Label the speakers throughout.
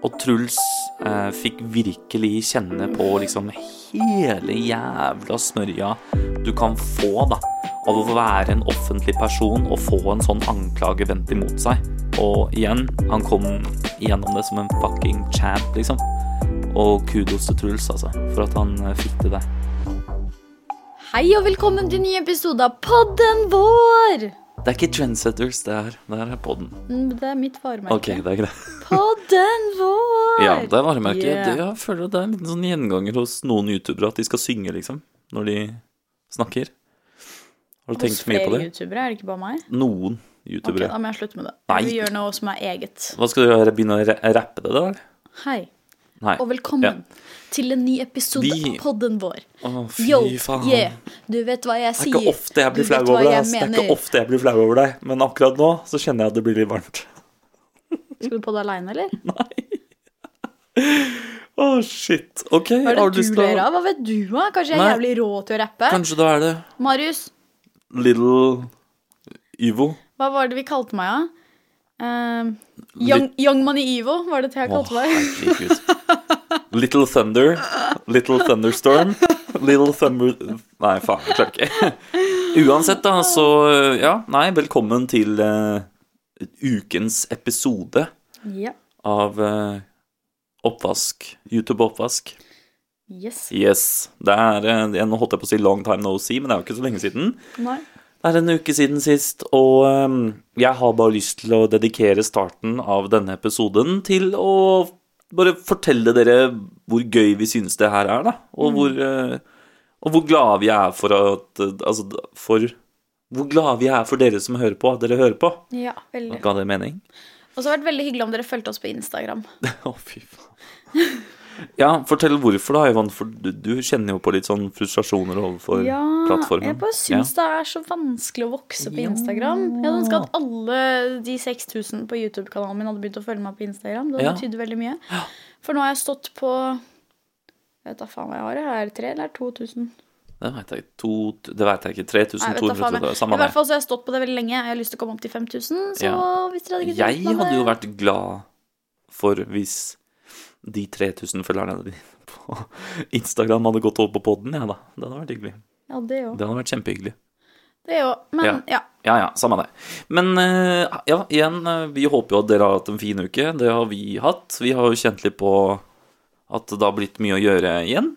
Speaker 1: Og Truls eh, fikk virkelig kjenne på liksom hele jævla smørja du kan få da av å være en offentlig person og få en sånn anklage vendt imot seg. Og igjen, han kom gjennom det som en fucking champ, liksom. Og kudos til Truls, altså, for at han eh, fikk det.
Speaker 2: Hei og velkommen til ny episode av podden vår!
Speaker 1: Det er ikke Trendsetters, det er, det er podden.
Speaker 2: Mm, Det er mitt varemerke.
Speaker 1: Ok, det er greit.
Speaker 2: Podden vår!
Speaker 1: Ja, det er varemerket.
Speaker 2: Yeah.
Speaker 1: Det- Jeg føler at det er en liten sånn gjenganger hos noen youtubere at de skal synge, liksom, når de snakker. Har du tenkt mye på det?
Speaker 2: Hos flere youtubere, er det ikke bare meg?
Speaker 1: Noen
Speaker 2: Ok, da må jeg slutte med det.
Speaker 1: Nei.
Speaker 2: Vi gjør noe som er eget.
Speaker 1: Hva skal du gjøre? Begynne å rappe det, da?
Speaker 2: Hei,
Speaker 1: Nei.
Speaker 2: og velkommen til en ny episode
Speaker 1: Vi-
Speaker 2: av podden vår.
Speaker 1: Å, fy
Speaker 2: Yo,
Speaker 1: faen.
Speaker 2: yeah, du vet hva jeg
Speaker 1: Det er
Speaker 2: sier.
Speaker 1: ikke ofte jeg blir flau over deg.
Speaker 2: jeg.
Speaker 1: Det er ikke ofte jeg blir flau over deg, men akkurat nå så kjenner jeg at det blir litt varmt.
Speaker 2: Skal du på det aleine, eller? Nei.
Speaker 1: Å, shit. OK,
Speaker 2: Hva er det
Speaker 1: du
Speaker 2: du ler av? Hva vet du, da? Kanskje jeg er jævlig rå til å rappe?
Speaker 1: Kanskje da er det
Speaker 2: Marius,
Speaker 1: Little Ivo?
Speaker 2: hva var det vi kalte meg, da? Ehm, young, young Money Ivo, var det det jeg kalte meg?
Speaker 1: Little Thunder. Little Thunderstorm. Little Thunder Nei, faen, jeg klarer ikke. Uansett, da, så Ja, nei, velkommen til uh, ukens episode
Speaker 2: Ja.
Speaker 1: av uh, Oppvask. YouTube Oppvask.
Speaker 2: Yes.
Speaker 1: Yes. Det er eh, jeg- Nå holdt jeg på å si long time no see, men det er jo ikke så lenge siden.
Speaker 2: Nei.
Speaker 1: Det er en uke siden sist, og ehm, jeg har bare lyst til å dedikere starten av denne episoden til å bare fortelle dere hvor gøy vi synes det her er, da. Og hvor, eh, og hvor glade vi er for at Altså for Hvor glade vi er for dere som hører på, at dere hører på.
Speaker 2: Ja, veldig.
Speaker 1: Ga det mening?
Speaker 2: Og så har det vært veldig hyggelig om dere fulgte oss på Instagram.
Speaker 1: Å, fy faen. Ja, fortell hvorfor, da, Ivan. For du, du kjenner jo på litt sånn frustrasjoner overfor plattformen.
Speaker 2: jeg bare syns det er så vanskelig å vokse på Instagram. Jeg hadde ønska at alle de 6000 på YouTube-kanalen min hadde begynt å følge meg på Instagram. Det hadde
Speaker 1: Ja.
Speaker 2: betydd veldig mye. For nå har jeg stått på Jeg vet da faen hva jeg har. jeg. Er det 3000 eller 2000?
Speaker 1: Det veit jeg ikke. To, det vet jeg ikke.
Speaker 2: Nei, vet da
Speaker 1: 3200, samme det.
Speaker 2: I hvert fall så har jeg stått på det veldig lenge. Jeg har lyst til å komme opp til 5000. Så
Speaker 1: Ja.
Speaker 2: hvis dere hadde giddet
Speaker 1: Jeg hadde jo vært glad for hvis de 3000 følgerne dine på Instagram hadde gått over på poden, ja da. Det hadde vært hyggelig.
Speaker 2: Ja, det òg.
Speaker 1: Det hadde vært kjempehyggelig.
Speaker 2: Det òg. Men
Speaker 1: Ja.
Speaker 2: ja.
Speaker 1: Ja ja, samme det. Men eh, ja, igjen, eh, vi håper jo at dere har hatt en fin uke. Det har vi hatt. Vi har jo kjent litt på at det har blitt mye å gjøre igjen.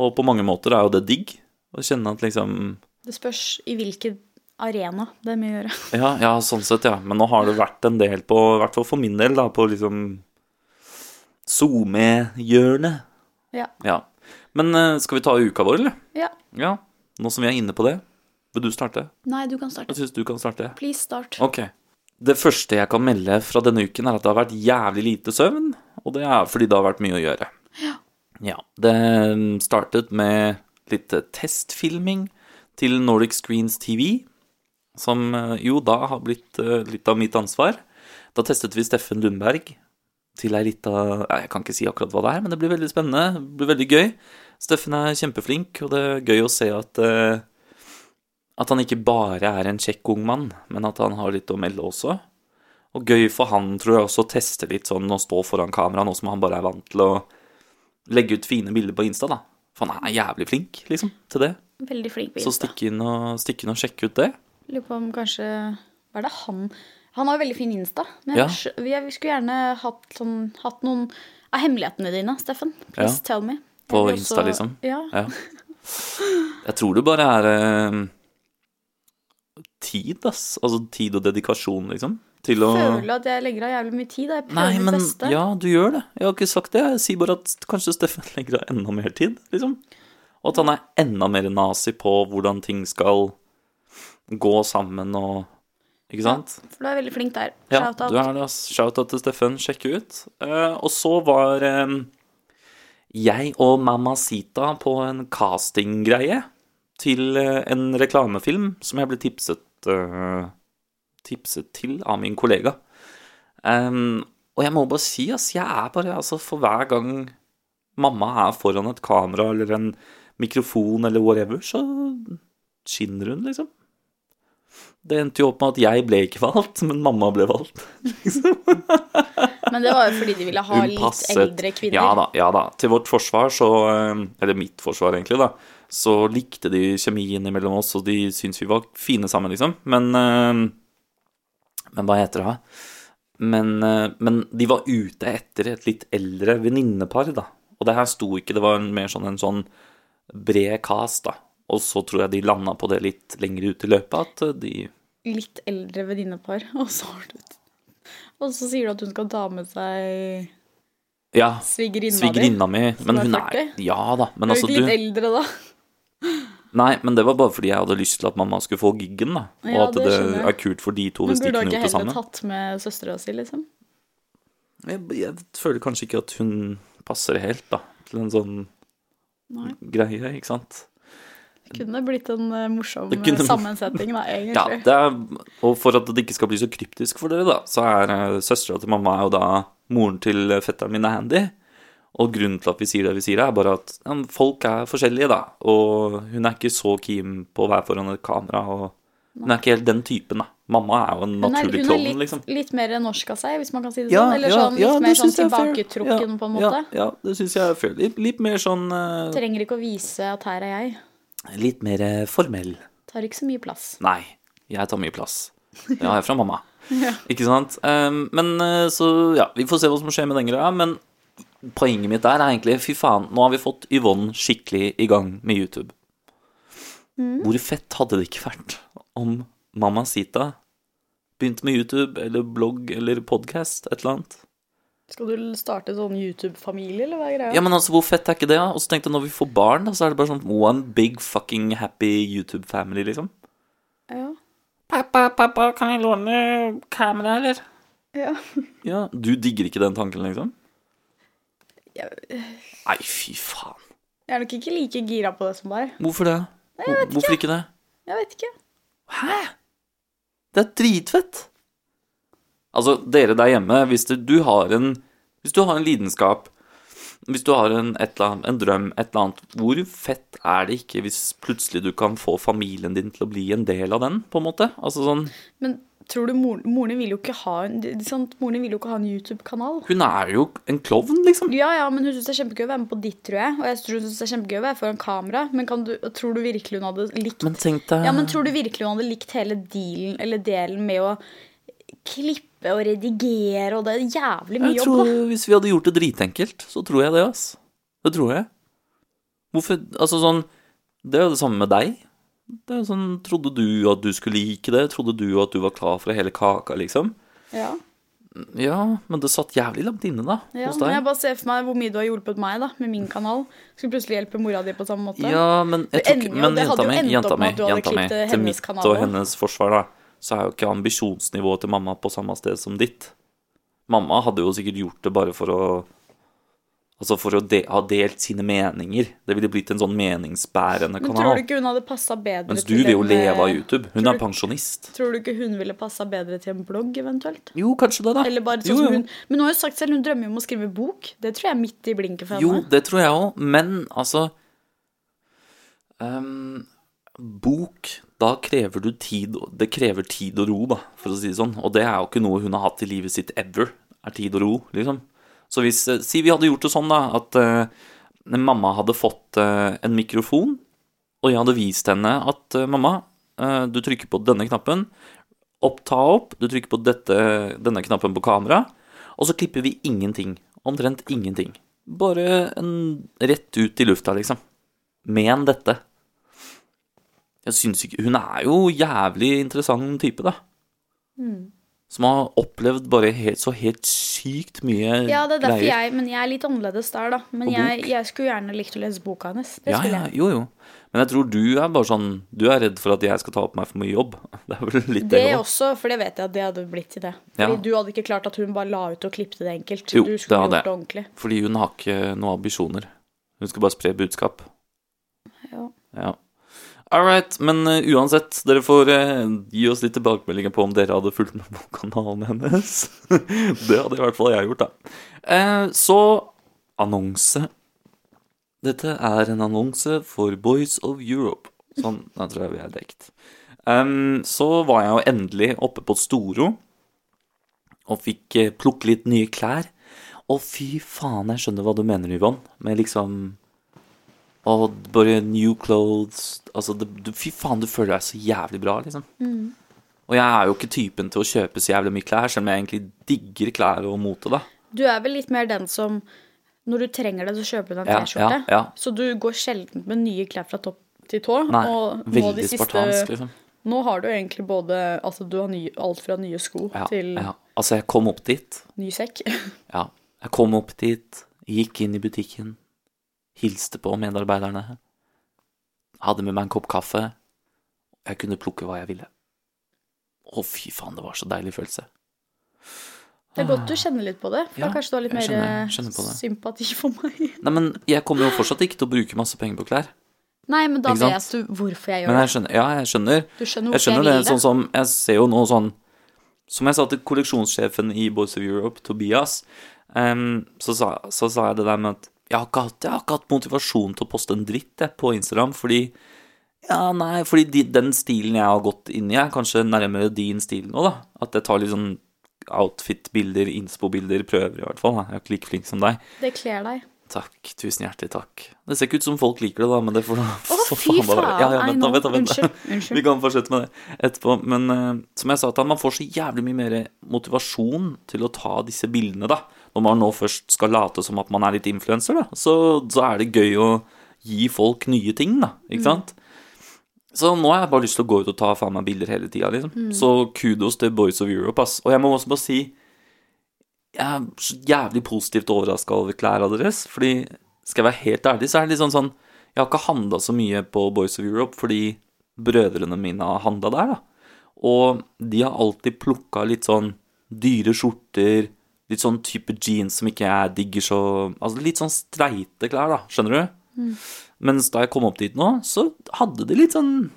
Speaker 1: Og på mange måter er jo det digg å kjenne at liksom
Speaker 2: Det spørs i hvilken arena det er mye å gjøre.
Speaker 1: Ja, ja, sånn sett, ja. Men nå har det vært en del på, i hvert fall for min del, da, på liksom SoMe-hjørnet.
Speaker 2: Ja.
Speaker 1: Ja. Men eh, skal vi ta uka vår, eller?
Speaker 2: ja.
Speaker 1: Ja. Nå som vi er inne på det, vil du starte?
Speaker 2: Nei, du kan starte.
Speaker 1: Jeg syns du kan starte.
Speaker 2: Please start.
Speaker 1: Ok. Det første jeg kan melde fra denne uken, er at det har vært jævlig lite søvn. Og det er fordi det har vært mye å gjøre. Ja. ja Det startet med litt eh, testfilming til Nordic Screens TV. Som eh, jo da har blitt litt av mitt ansvar. Da testet vi Steffen Lundberg til ei lita ja, Jeg kan ikke si akkurat hva det er, men det blir veldig spennende. Det blir veldig gøy. Steffen er kjempeflink, og det er gøy å se at uh, at han ikke bare er en kjekk ung mann, men at han har litt å melde også. Og gøy for han, tror jeg, også å teste litt sånn å stå foran kamera, nå som han bare er vant til å legge ut fine bilder på Insta, da. For han er jævlig flink, liksom, til det.
Speaker 2: Veldig flink på
Speaker 1: Så
Speaker 2: Insta.
Speaker 1: stikk inn og, stikk inn og sjekk ut det.
Speaker 2: Lurer på om kanskje Hva er det han Han har jo veldig fin Insta. Men
Speaker 1: Ja.
Speaker 2: vi, vi skulle gjerne hatt, sånn, hatt noen av hemmelighetene dine, Steffen. Please tell me. Jeg
Speaker 1: På
Speaker 2: Insta,
Speaker 1: Insta, liksom?
Speaker 2: Ja.
Speaker 1: Ja. Jeg tror det bare er eh, tid, ass. Altså tid og dedikasjon, liksom. Til å
Speaker 2: Føler at jeg legger av jævlig mye tid. Da. Jeg prøver
Speaker 1: Nei,
Speaker 2: mitt
Speaker 1: men
Speaker 2: beste.
Speaker 1: ja, du gjør det. Jeg har ikke sagt det. Jeg sier bare at kanskje Steffen legger av enda mer tid, liksom. Og at han er enda mer nazi på hvordan ting skal gå sammen og Ikke sant?
Speaker 2: For du er veldig flink der.
Speaker 1: Ja,
Speaker 2: Shout out.
Speaker 1: du er det, ass. Shout-out til Steffen. Sjekk ut. Uh, og så var um, jeg og Mamacita på en castinggreie til uh, en reklamefilm som jeg ble tipset uh, tipset til av min kollega. Um, og jeg må bare si, ass, jeg er bare altså For hver gang mamma er foran et kamera eller en mikrofon eller whatever, så skinner hun, liksom. Det endte jo opp med at jeg ble ikke valgt, men mamma ble valgt. Liksom.
Speaker 2: Men det var jo fordi de ville ha litt eldre kvinner.
Speaker 1: Ja da, ja da. Til vårt forsvar, så eh, Eller mitt forsvar, egentlig, da. Så likte de kjemien mellom oss, og de syntes vi var fine sammen, liksom. Men eh, Men hva heter det? Men, eh, men de var ute etter et litt eldre venninnepar, da. Og det her sto ikke, det var mer sånn en sånn bred cast, da. Og så tror jeg de landa på det litt lenger ut i løpet, at eh, de
Speaker 2: Litt eldre venninnepar. Og så har du Og så sier du at hun skal ta med seg
Speaker 1: Ja,
Speaker 2: svigerinna
Speaker 1: svigerinna mi. Men hun er
Speaker 2: 40?
Speaker 1: Ja da. Men
Speaker 2: Er
Speaker 1: altså, du
Speaker 2: litt eldre da?
Speaker 1: Nei, men det var bare fordi jeg hadde lyst til at mamma skulle få giggen, da. Og
Speaker 2: Ja,
Speaker 1: at
Speaker 2: det
Speaker 1: det, er kult for de to
Speaker 2: Men
Speaker 1: hvis de
Speaker 2: burde du
Speaker 1: kunne
Speaker 2: ikke
Speaker 1: gjort det
Speaker 2: heller tatt med søstera si, liksom?
Speaker 1: Jeg, jeg føler kanskje ikke at hun passer helt, da, til en sånn
Speaker 2: Nei.
Speaker 1: greie, ikke sant.
Speaker 2: Kunne blitt en eh, morsom
Speaker 1: kunne-
Speaker 2: eh, sammensetning, da, egentlig.
Speaker 1: Ja, det er, og for at det ikke skal bli så kryptisk for dere, da, så er uh, søstera til mamma er jo da moren til eh, fetteren min Andy. Og grunnen til at vi sier det vi sier, er bare at ja, folk er forskjellige, da. Og hun er ikke så keen på å være foran et kamera, og hun er ikke helt den typen, da. Mamma er jo en
Speaker 2: naturlig klovn,
Speaker 1: liksom.
Speaker 2: hun er litt,
Speaker 1: liksom.
Speaker 2: litt mer norsk av seg, hvis man kan si det sånn. Eller sånn, litt
Speaker 1: ja,
Speaker 2: mer sånn
Speaker 1: er
Speaker 2: tilbaketrukken,
Speaker 1: Ja,
Speaker 2: på en måte.
Speaker 1: Ja, ja det syns jeg er fair. Litt, litt mer sånn uh...
Speaker 2: Trenger ikke å vise at her er jeg.
Speaker 1: Litt mer eh, formell.
Speaker 2: Tar ikke så mye plass.
Speaker 1: Nei, jeg tar mye plass. Det har jeg fra mamma. Ikke sant? Um, men eh, så ja, vi får se hva som skjer med den greia. Men poenget mitt der er egentlig fy faen, nå har vi fått Yvonne skikkelig i gang med YouTube.
Speaker 2: Mm.
Speaker 1: Hvor fett hadde det ikke vært om Mamma Sita begynte med YouTube eller blogg eller podkast, et eller annet?
Speaker 2: Skal du starte sånn YouTube-familie, eller hva er greia?
Speaker 1: Ja, men altså, hvor fett er ikke det? da? Og så tenkte jeg når vi får barn, da, så er det bare sånn one big fucking happy YouTube-family, liksom.
Speaker 2: Ja.
Speaker 1: Pappa, pappa, kan jeg låne kamera, eller?
Speaker 2: ja.
Speaker 1: Ja, du digger ikke den tanken, liksom?
Speaker 2: Jeg,
Speaker 1: Nei, fy faen.
Speaker 2: jeg er nok ikke like gira på det som deg.
Speaker 1: Hvorfor det? Jeg vet ikke Hvorfor ikke det?
Speaker 2: Jeg vet ikke.
Speaker 1: Hæ? Det er dritfett. Altså, dere der hjemme, hvis det, du har en Hvis du har en lidenskap, hvis du har en, et eller annet, en drøm, et eller annet, hvor fett er det ikke hvis plutselig du kan få familien din til å bli en del av den, på en måte? Altså sånn
Speaker 2: Men tror du moren, moren din vil jo ikke ha en, sant? moren vil jo ikke ha en YouTube-kanal?
Speaker 1: Hun er jo en klovn, liksom.
Speaker 2: Ja, ja, men hun syns det er kjempegøy å være med på ditt, tror jeg. Og jeg tror hun synes det er kjempegøy å være foran kamera. Men kan du, tror du virkelig hun hadde likt
Speaker 1: Men tenk deg
Speaker 2: Ja, men tror du virkelig hun hadde likt hele dealen, eller delen med å klippe og redigere, og det er jævlig mye
Speaker 1: Jeg
Speaker 2: jobb,
Speaker 1: tror
Speaker 2: da.
Speaker 1: Hvis vi hadde gjort det dritenkelt, så tror jeg det, ass. Det tror jeg. Hvorfor Altså sånn Det er jo det samme med deg. Det er jo sånn Trodde du at du skulle like det? Trodde du at du var klar for hele kaka, liksom?
Speaker 2: Ja.
Speaker 1: Ja, men det satt jævlig langt inne, da.
Speaker 2: Ja,
Speaker 1: hos
Speaker 2: men jeg bare ser for meg hvor mye du har hjulpet meg da, med min kanal. Skulle plutselig hjelpe mora di på samme måte.
Speaker 1: Ja, men jeg
Speaker 2: ender
Speaker 1: Men jenta mi, jenta mi, til mitt og hennes forsvar, da, så er jo ikke ambisjonsnivået til mamma på samme sted som ditt. Mamma hadde jo sikkert gjort det bare for å Altså for å de ha delt sine meninger. Det ville blitt en sånn meningsbærende kanal.
Speaker 2: Men tror du ikke hun hadde passa bedre
Speaker 1: Mens du vil jo leve av
Speaker 2: eh,
Speaker 1: YouTube. Hun
Speaker 2: du,
Speaker 1: er pensjonist.
Speaker 2: Tror du ikke hun ville passa bedre til en blogg, eventuelt?
Speaker 1: Jo, kanskje det, da.
Speaker 2: Eller bare sånn
Speaker 1: jo,
Speaker 2: som
Speaker 1: jo.
Speaker 2: hun Men hun har jo sagt selv hun drømmer om å skrive bok. Det tror jeg er midt i blinken for henne.
Speaker 1: Jo, det tror jeg òg, men altså ehm, Bok, da krever du tid Det krever tid og ro, da, for å si det sånn. Og det er jo ikke noe hun har hatt i livet sitt ever. Er tid og ro, liksom. Så hvis eh, Si vi hadde gjort det sånn, da, at uh, mamma hadde fått uh, en mikrofon, og jeg hadde vist henne at uh, mamma, du trykker på denne knappen, oppta opp, du trykker på dette, denne knappen på kamera, og så klipper vi ingenting. Omtrent ingenting. Bare en rett ut i lufta, liksom. Men dette. Jeg syns ikke Hun er jo jævlig interessant type, da.
Speaker 2: Mm.
Speaker 1: Som har opplevd bare helt, så helt sykt mye
Speaker 2: Ja, det er derfor
Speaker 1: greier.
Speaker 2: jeg Men jeg er litt annerledes der, da. Men jeg, jeg skulle gjerne likt å lese boka hennes. Det
Speaker 1: Ja,
Speaker 2: skulle
Speaker 1: ja, jo, jo. Men jeg tror du er bare sånn Du er redd for at jeg skal ta opp meg for mye jobb. Det er vel litt det,
Speaker 2: Det
Speaker 1: også.
Speaker 2: for det vet jeg at det hadde blitt til det.
Speaker 1: Ja.
Speaker 2: Fordi du hadde ikke klart at hun bare la ut og klippte det enkelt.
Speaker 1: Jo,
Speaker 2: du
Speaker 1: det hadde
Speaker 2: gjort det
Speaker 1: jeg.
Speaker 2: ordentlig.
Speaker 1: Fordi hun har ikke noen ambisjoner. Hun skal bare spre budskap.
Speaker 2: Ja.
Speaker 1: Ja. All right, men uh, uansett, dere får uh, gi oss litt tilbakemeldinger på om dere hadde fulgt med på kanalen hennes. det hadde i hvert fall jeg gjort, da. Uh, så annonse. Dette er en annonse for Boys of Europe. Sånn, da tror jeg vi er dekt. Um, så var jeg jo endelig oppe på Storo. og fikk plukke litt nye klær. Og fy faen, jeg skjønner hva du mener, Yvonne. Med liksom Og bare new clothes Altså, det, du, fy faen, du føler deg så jævlig bra, liksom. Og jeg er jo ikke typen til å kjøpe så jævlig mye klær, selv om jeg egentlig digger klær og mote, da.
Speaker 2: Du er vel litt mer den som når du trenger det, så kjøper du deg en
Speaker 1: Ja,
Speaker 2: T-skjorte.
Speaker 1: ja, ja.
Speaker 2: Så du går sjelden med nye klær fra topp til tå.
Speaker 1: Nei,
Speaker 2: og nå de siste-
Speaker 1: liksom.
Speaker 2: Nå har du egentlig både Altså, du har ny, alt fra nye sko
Speaker 1: Ja,
Speaker 2: til
Speaker 1: ja. Altså, jeg kom opp dit.
Speaker 2: ny sekk.
Speaker 1: Ja. Jeg kom opp dit, gikk inn i butikken, hilste på medarbeiderne, hadde med meg en kopp kaffe. Jeg kunne plukke hva jeg ville. Å, fy faen, det var så deilig følelse.
Speaker 2: Det er godt du kjenner litt på det, for
Speaker 1: Ja,
Speaker 2: da kanskje du har litt mer
Speaker 1: skjønner-
Speaker 2: eh,
Speaker 1: skjønner
Speaker 2: sympati for meg.
Speaker 1: Nei, men jeg kommer jo fortsatt ikke til å bruke masse penger på klær.
Speaker 2: Nei, men da vet du hvorfor jeg gjør
Speaker 1: Men
Speaker 2: det.
Speaker 1: jeg skjønner, ja, jeg skjønner.
Speaker 2: Du skjønner
Speaker 1: Jeg skjønner
Speaker 2: jeg, vil det.
Speaker 1: sånn som Jeg ser jo nå sånn Som jeg sa til kolleksjonssjefen i Boys of Europe, Tobias, um, så, sa, så sa jeg det der med at jeg har ikke hatt, jeg har ikke hatt motivasjon til å poste en dritt jeg, på Instagram, fordi Ja, nei, fordi de, den stilen jeg har gått inn i, er kanskje nærmere din stil nå, da. At jeg tar litt sånn outfit-bilder, inspo-bilder, prøver i hvert fall. Da. Jeg er ikke like flink som deg.
Speaker 2: Det kler deg.
Speaker 1: Takk, tusen hjertelig takk. Det ser ikke ut som folk liker det, da, men det får
Speaker 2: Å, fy
Speaker 1: faen
Speaker 2: faen.
Speaker 1: Ja, ja, vent, da, vent, da, vent, da.
Speaker 2: Unnskyld.
Speaker 1: Vi kan fortsette med det etterpå. Men uh, som jeg sa til ham, man får så jævlig mye mer motivasjon til å ta disse bildene, da. Når man nå først skal late som at man er litt influenser. Så, så er det gøy å gi folk nye ting, da. Ikke sant? Så nå har jeg bare lyst til å gå ut og ta faen meg bilder hele tida, liksom. Så kudos til Boys of Europe, ass. Og jeg må også bare si jeg er så jævlig positivt overraska over klærne deres. Fordi, skal jeg være helt ærlig, så er det litt sånn sånn Jeg har ikke handla så mye på Boys of Europe fordi brødrene mine har handla der, da. Og de har alltid plukka litt sånn dyre skjorter, litt sånn type jeans som ikke jeg digger så Altså litt sånn streite klær, da. Skjønner du? Mens da jeg kom opp dit nå, så hadde de litt sånn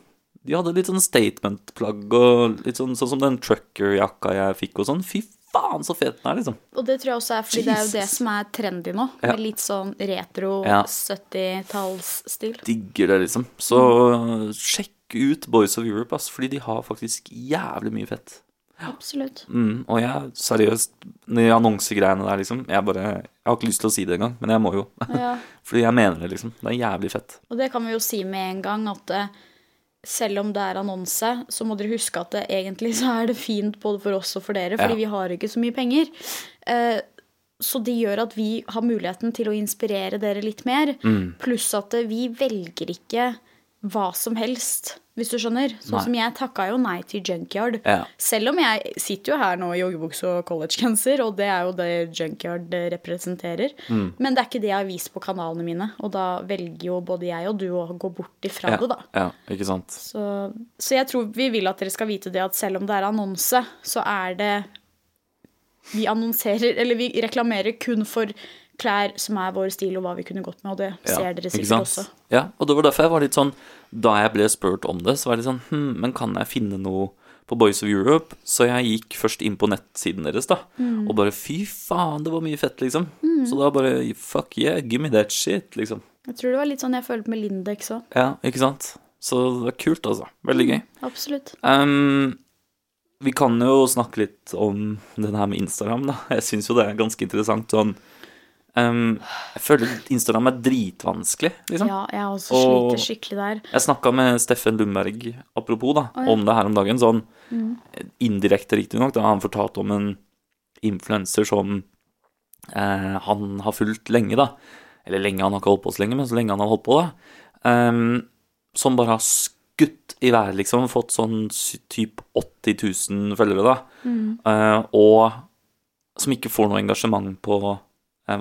Speaker 1: De hadde litt sånn statement-plagg og litt sånn, sånn som den trucker-jakka jeg fikk og sånn. Fy faen, så fet den er, liksom.
Speaker 2: Og det tror jeg også er fordi det er jo det som er trendy nå.
Speaker 1: Ja.
Speaker 2: Med litt sånn retro
Speaker 1: Ja.
Speaker 2: 70-tallsstil.
Speaker 1: Digger det, liksom. Så sjekk ut Boys of Europe, ass, fordi de har faktisk jævlig mye fett.
Speaker 2: Absolutt.
Speaker 1: Mm, og jeg, seriøst, de annonsegreiene der, liksom Jeg bare Jeg har ikke lyst til å si det engang, men jeg må jo.
Speaker 2: Ja.
Speaker 1: fordi jeg mener det, liksom. Det er jævlig fett.
Speaker 2: Og det kan vi jo si med en gang at eh, selv om det er annonse, så må dere huske at det, egentlig så er det fint både for oss og for dere, fordi
Speaker 1: Ja.
Speaker 2: vi har ikke så mye penger. Eh, så det gjør at vi har muligheten til å inspirere dere litt mer.
Speaker 1: Mm.
Speaker 2: Pluss at eh, vi velger ikke hva som helst, hvis du skjønner. Sånn
Speaker 1: Nei.
Speaker 2: som jeg takka jo nei til Junkyard.
Speaker 1: Ja.
Speaker 2: Selv om jeg sitter jo her nå i joggebukse og collegegenser, og det er jo det Junkyard representerer.
Speaker 1: Mm.
Speaker 2: Men det er ikke det jeg har vist på kanalene mine, og da velger jo både jeg og du å gå bort ifra
Speaker 1: Ja,
Speaker 2: det, da.
Speaker 1: ja, ikke sant.
Speaker 2: Så, så jeg tror vi vil at dere skal vite det at selv om det er annonse, så er det Vi annonserer, eller vi reklamerer kun for klær som er vår stil, og hva vi kunne gått med, og det
Speaker 1: Ja,
Speaker 2: ser dere sikkert også.
Speaker 1: Ja, og det var derfor jeg var litt sånn Da jeg ble spurt om det, så var jeg litt sånn Hm, men kan jeg finne noe på Boys of Europe? Så jeg gikk først inn på nettsiden deres, da,
Speaker 2: Mm.
Speaker 1: og bare fy faen, det var mye fett, liksom. Så da bare fuck yeah, give me that shit, liksom.
Speaker 2: Jeg tror det var litt sånn jeg følte med Lindex òg.
Speaker 1: Ja, ikke sant? Så det var kult, altså. Veldig gøy.
Speaker 2: Absolutt.
Speaker 1: Um, vi kan jo snakke litt om den her med Instagram, da. Jeg syns jo det er ganske interessant sånn ehm, Jeg føler Instagram er dritvanskelig, liksom.
Speaker 2: Ja, jeg også
Speaker 1: Og-
Speaker 2: skikkelig der.
Speaker 1: Jeg snakka med Steffen Lundberg, apropos, da,
Speaker 2: oh, ja.
Speaker 1: om det her om dagen. Sånn indirekte, riktignok, da han fortalte om en influenser som eh, han har fulgt lenge, da. Eller lenge, han har ikke holdt på så lenge, men så lenge han har holdt på, da. Um, som bare har skutt i været, liksom. Fått sånn typ 80 000 følgere, da. Eh, og som ikke får noe engasjement på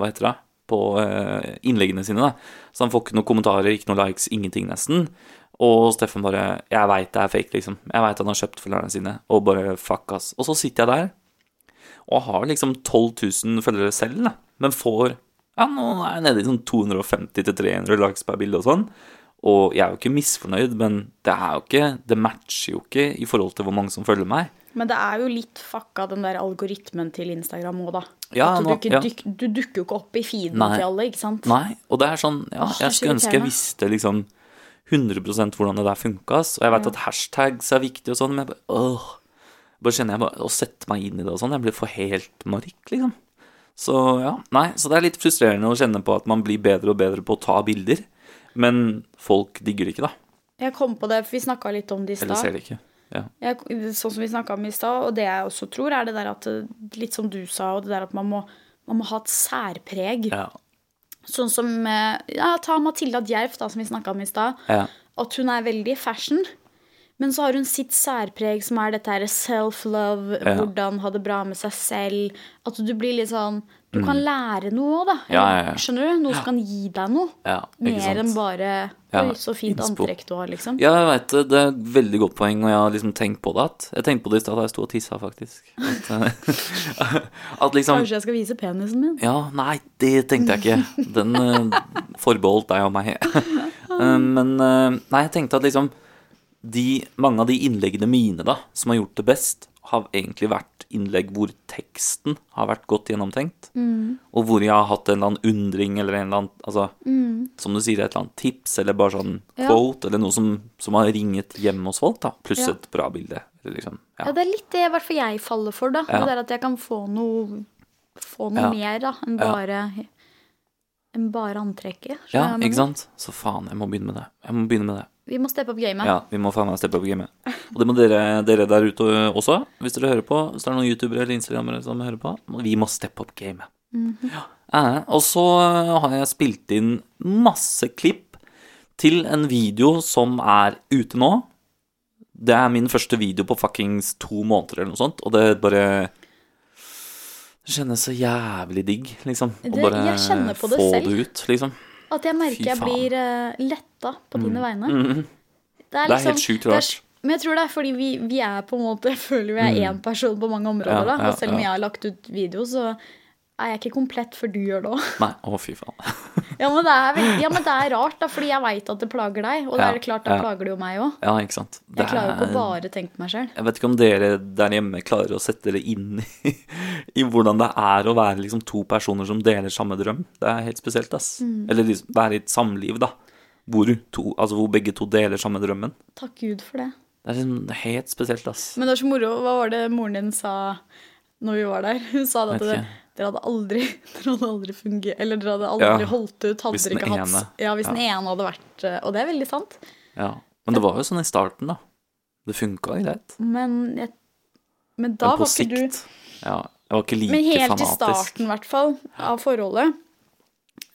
Speaker 1: Hva heter det? På eh, innleggene sine, da. Så han får ikke noen kommentarer, ikke noen likes, ingenting nesten. Og Steffen bare 'Jeg veit det er fake', liksom. Jeg veit han har kjøpt følgerne sine. Og bare fuck, ass. Og så sitter jeg der og har liksom 12 000 følgere selv, da. Men får Ja, nå er jeg nede i sånn 250-300 likes per bilde og sånn. Og jeg er jo ikke misfornøyd, men det er jo ikke Det matcher jo ikke i forhold til hvor mange som følger meg.
Speaker 2: Men det er jo litt fucka, den der algoritmen til Instagram òg, da.
Speaker 1: Ja,
Speaker 2: du,
Speaker 1: nå- ja.
Speaker 2: duk, du dukker jo ikke opp i feeden
Speaker 1: Nei.
Speaker 2: til alle, ikke sant?
Speaker 1: Nei, og det er sånn Ja,
Speaker 2: Åh,
Speaker 1: jeg skulle ønske jeg visste liksom 100% hvordan det der funka. Og jeg vet at hashtags er viktig og sånn, men jeg bare åh. bare kjenner jeg bare å sette meg inn i det og sånn. Jeg blir for helt mark, liksom. Så ja, nei, så det er litt frustrerende å kjenne på at man blir bedre og bedre på å ta bilder. Men folk digger det ikke, da.
Speaker 2: Jeg kom på det, for vi snakka litt om det i
Speaker 1: Eller ser
Speaker 2: stad.
Speaker 1: det ikke. Ja.
Speaker 2: Jeg- Sånn som vi snakka om i stad, og det jeg også tror, er det der at Litt som du sa, og det der at man må, man må ha et særpreg.
Speaker 1: Ja.
Speaker 2: Sånn som eh, Ja, ta Matilda Djerf, da, som vi snakka om i stad.
Speaker 1: Ja.
Speaker 2: At hun er veldig fashion. Men så har hun sitt særpreg, som er dette her self-love, hvordan ha det bra med seg selv. At du blir litt sånn Du kan lære noe òg, da.
Speaker 1: Mm. Ja, ja, ja.
Speaker 2: Skjønner du? Noe som kan gi deg noe.
Speaker 1: ja
Speaker 2: Mer enn bare Oi, så fint antrekk du har, liksom.
Speaker 1: Ja, jeg veit det. Det er et veldig godt poeng, og jeg har liksom tenkt på det. At, jeg tenkte på det i stad da jeg sto og tissa, faktisk. At, eh, at liksom
Speaker 2: Kanskje jeg skal vise penisen min?
Speaker 1: Ja, nei, det tenkte jeg ikke. Den uh, forbeholdt deg og meg. uh, men uh, nei, jeg tenkte at liksom de, Mange av de innleggene mine da, som har gjort det best, har egentlig vært innlegg hvor teksten har vært godt gjennomtenkt. Og hvor jeg har hatt en eller annen undring eller en eller annen altså, Som du sier, et eller annet tips eller bare sånn
Speaker 2: Ja.
Speaker 1: quote eller noe som, som har ringet hjemme hos folk, da. Pluss
Speaker 2: Ja.
Speaker 1: et bra bilde. Eller liksom,
Speaker 2: Ja,
Speaker 1: ja.
Speaker 2: det er litt det i hvert fall jeg faller for, da. Det er at jeg kan få noe, få noe mer da, enn bare, enn bare antrekket.
Speaker 1: ja, ikke sant? Så faen, jeg må begynne med det. Jeg må begynne med det.
Speaker 2: Vi må steppe opp gamet.
Speaker 1: Ja, vi må faen meg steppe opp gamet. Og det må dere, dere der ute også, hvis dere hører på. Hvis det er noen youtubere eller instagrammere som hører på. Vi må steppe opp gamet. ja. Eh, og så har jeg spilt inn masse klipp til en video som er ute nå. Det er min første video på fuckings to måneder eller noe sånt, og det bare det kjennes så jævlig digg, liksom.
Speaker 2: Det- jeg kjenner på det
Speaker 1: få det ut, liksom.
Speaker 2: At jeg merker jeg blir uh, letta på dine vegne.
Speaker 1: Mm.
Speaker 2: Det er,
Speaker 1: Det er helt sjukt
Speaker 2: det er-
Speaker 1: rart.
Speaker 2: Men jeg tror det er fordi vi, vi er på en måte Jeg føler vi er én person på mange områder.
Speaker 1: Mm. Ja,
Speaker 2: da.
Speaker 1: ja,
Speaker 2: Og selv om
Speaker 1: ja.
Speaker 2: jeg har lagt ut video, så er jeg ikke komplett før du gjør det òg.
Speaker 1: Nei, å fy faen.
Speaker 2: Ja, men det er, ja, men det er rart, da, fordi jeg veit at det plager deg. Og det er klart, da
Speaker 1: ja.
Speaker 2: plager det jo meg òg.
Speaker 1: Ja, ikke sant.
Speaker 2: Jeg klarer jo ikke å
Speaker 1: er-
Speaker 2: bare tenke på meg sjøl.
Speaker 1: Jeg vet ikke om dere der hjemme klarer å sette dere inn i, i hvordan det er å være liksom to personer som deler samme drøm. Det er helt spesielt, ass.
Speaker 2: Mm.
Speaker 1: Eller liksom være i et samliv, da. Hvor, to, altså hvor begge to deler samme drømmen.
Speaker 2: Takk Gud for det.
Speaker 1: Det er liksom helt spesielt, ass.
Speaker 2: Men det var så moro. Hva var det moren din sa når vi var der? Hun sa det at
Speaker 1: deg.
Speaker 2: Dere hadde aldri Dere hadde aldri fungert Eller dere hadde aldri
Speaker 1: Ja,
Speaker 2: holdt ut. Hadde dere ikke hatt Ja, hvis den ene hadde vært eh, Og det er veldig sant.
Speaker 1: Ja. Men det var jo sånn i starten, da. Det funka greit.
Speaker 2: Men, jeg, men da
Speaker 1: Men
Speaker 2: var ikke du
Speaker 1: sikt Ja. Jeg var ikke like fanatisk.
Speaker 2: Men helt i starten, i hvert fall, av forholdet,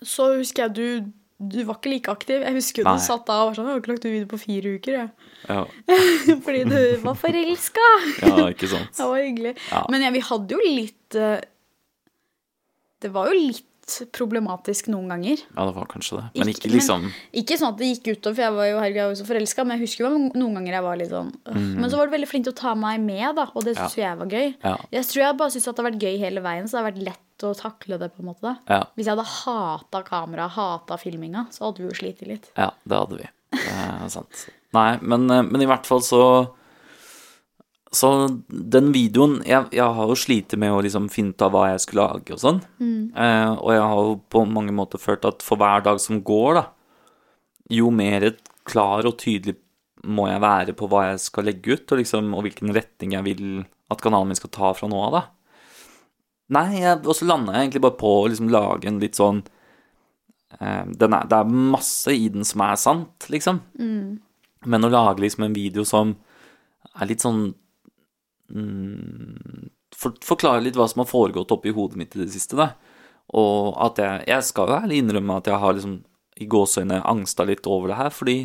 Speaker 2: så husker jeg du du var ikke like aktiv. Jeg husker
Speaker 1: Nei.
Speaker 2: du satt da og var sånn 'Jeg har ikke lagt ut video på fire uker', jeg.
Speaker 1: Ja,
Speaker 2: Fordi du var forelska.
Speaker 1: ja ikke sant.
Speaker 2: Det var hyggelig.
Speaker 1: Ja.
Speaker 2: Men ja, vi hadde jo litt eh, Det var jo litt problematisk noen ganger.
Speaker 1: Ja, det var kanskje det. Men
Speaker 2: Ikke-
Speaker 1: ikke liksom
Speaker 2: Ikke sånn at det gikk utover, for jeg var jo, herregud, jeg var jo så forelska, men jeg husker jo noen ganger jeg var litt sånn øh. Men så var du veldig flink til å ta meg med, da, og det
Speaker 1: Mm. Ja.
Speaker 2: syns jo jeg var gøy.
Speaker 1: Ja.
Speaker 2: Jeg tror jeg bare syns det har vært gøy hele veien, så det har vært lett å takle det. på en måte.
Speaker 1: Ja.
Speaker 2: Hvis jeg hadde hata kamera, hata filminga, så hadde vi jo slitt litt.
Speaker 1: Ja, det hadde vi. Det er sant. Nei, men, eh, men i hvert fall så Så den videoen Jeg, jeg har jo slitt med å liksom finne ut av hva jeg skulle lage og sånn. Eh, og jeg har jo på mange måter følt at for hver dag som går, da, jo mer klar og tydelig må jeg være på hva jeg skal legge ut, og, liksom, og hvilken retning jeg vil at kanalen min skal ta fra nå av, da. Nei, jeg, og så landa jeg egentlig bare på å liksom lage en litt sånn eh, den er, Det er masse i den som er sant, liksom. Men å lage liksom en video som er litt sånn mm, for, Forklare litt hva som har foregått oppi hodet mitt i det siste, da. Og at jeg Jeg skal ærlig innrømme at jeg har liksom i gåseøyne angsta litt over det her, fordi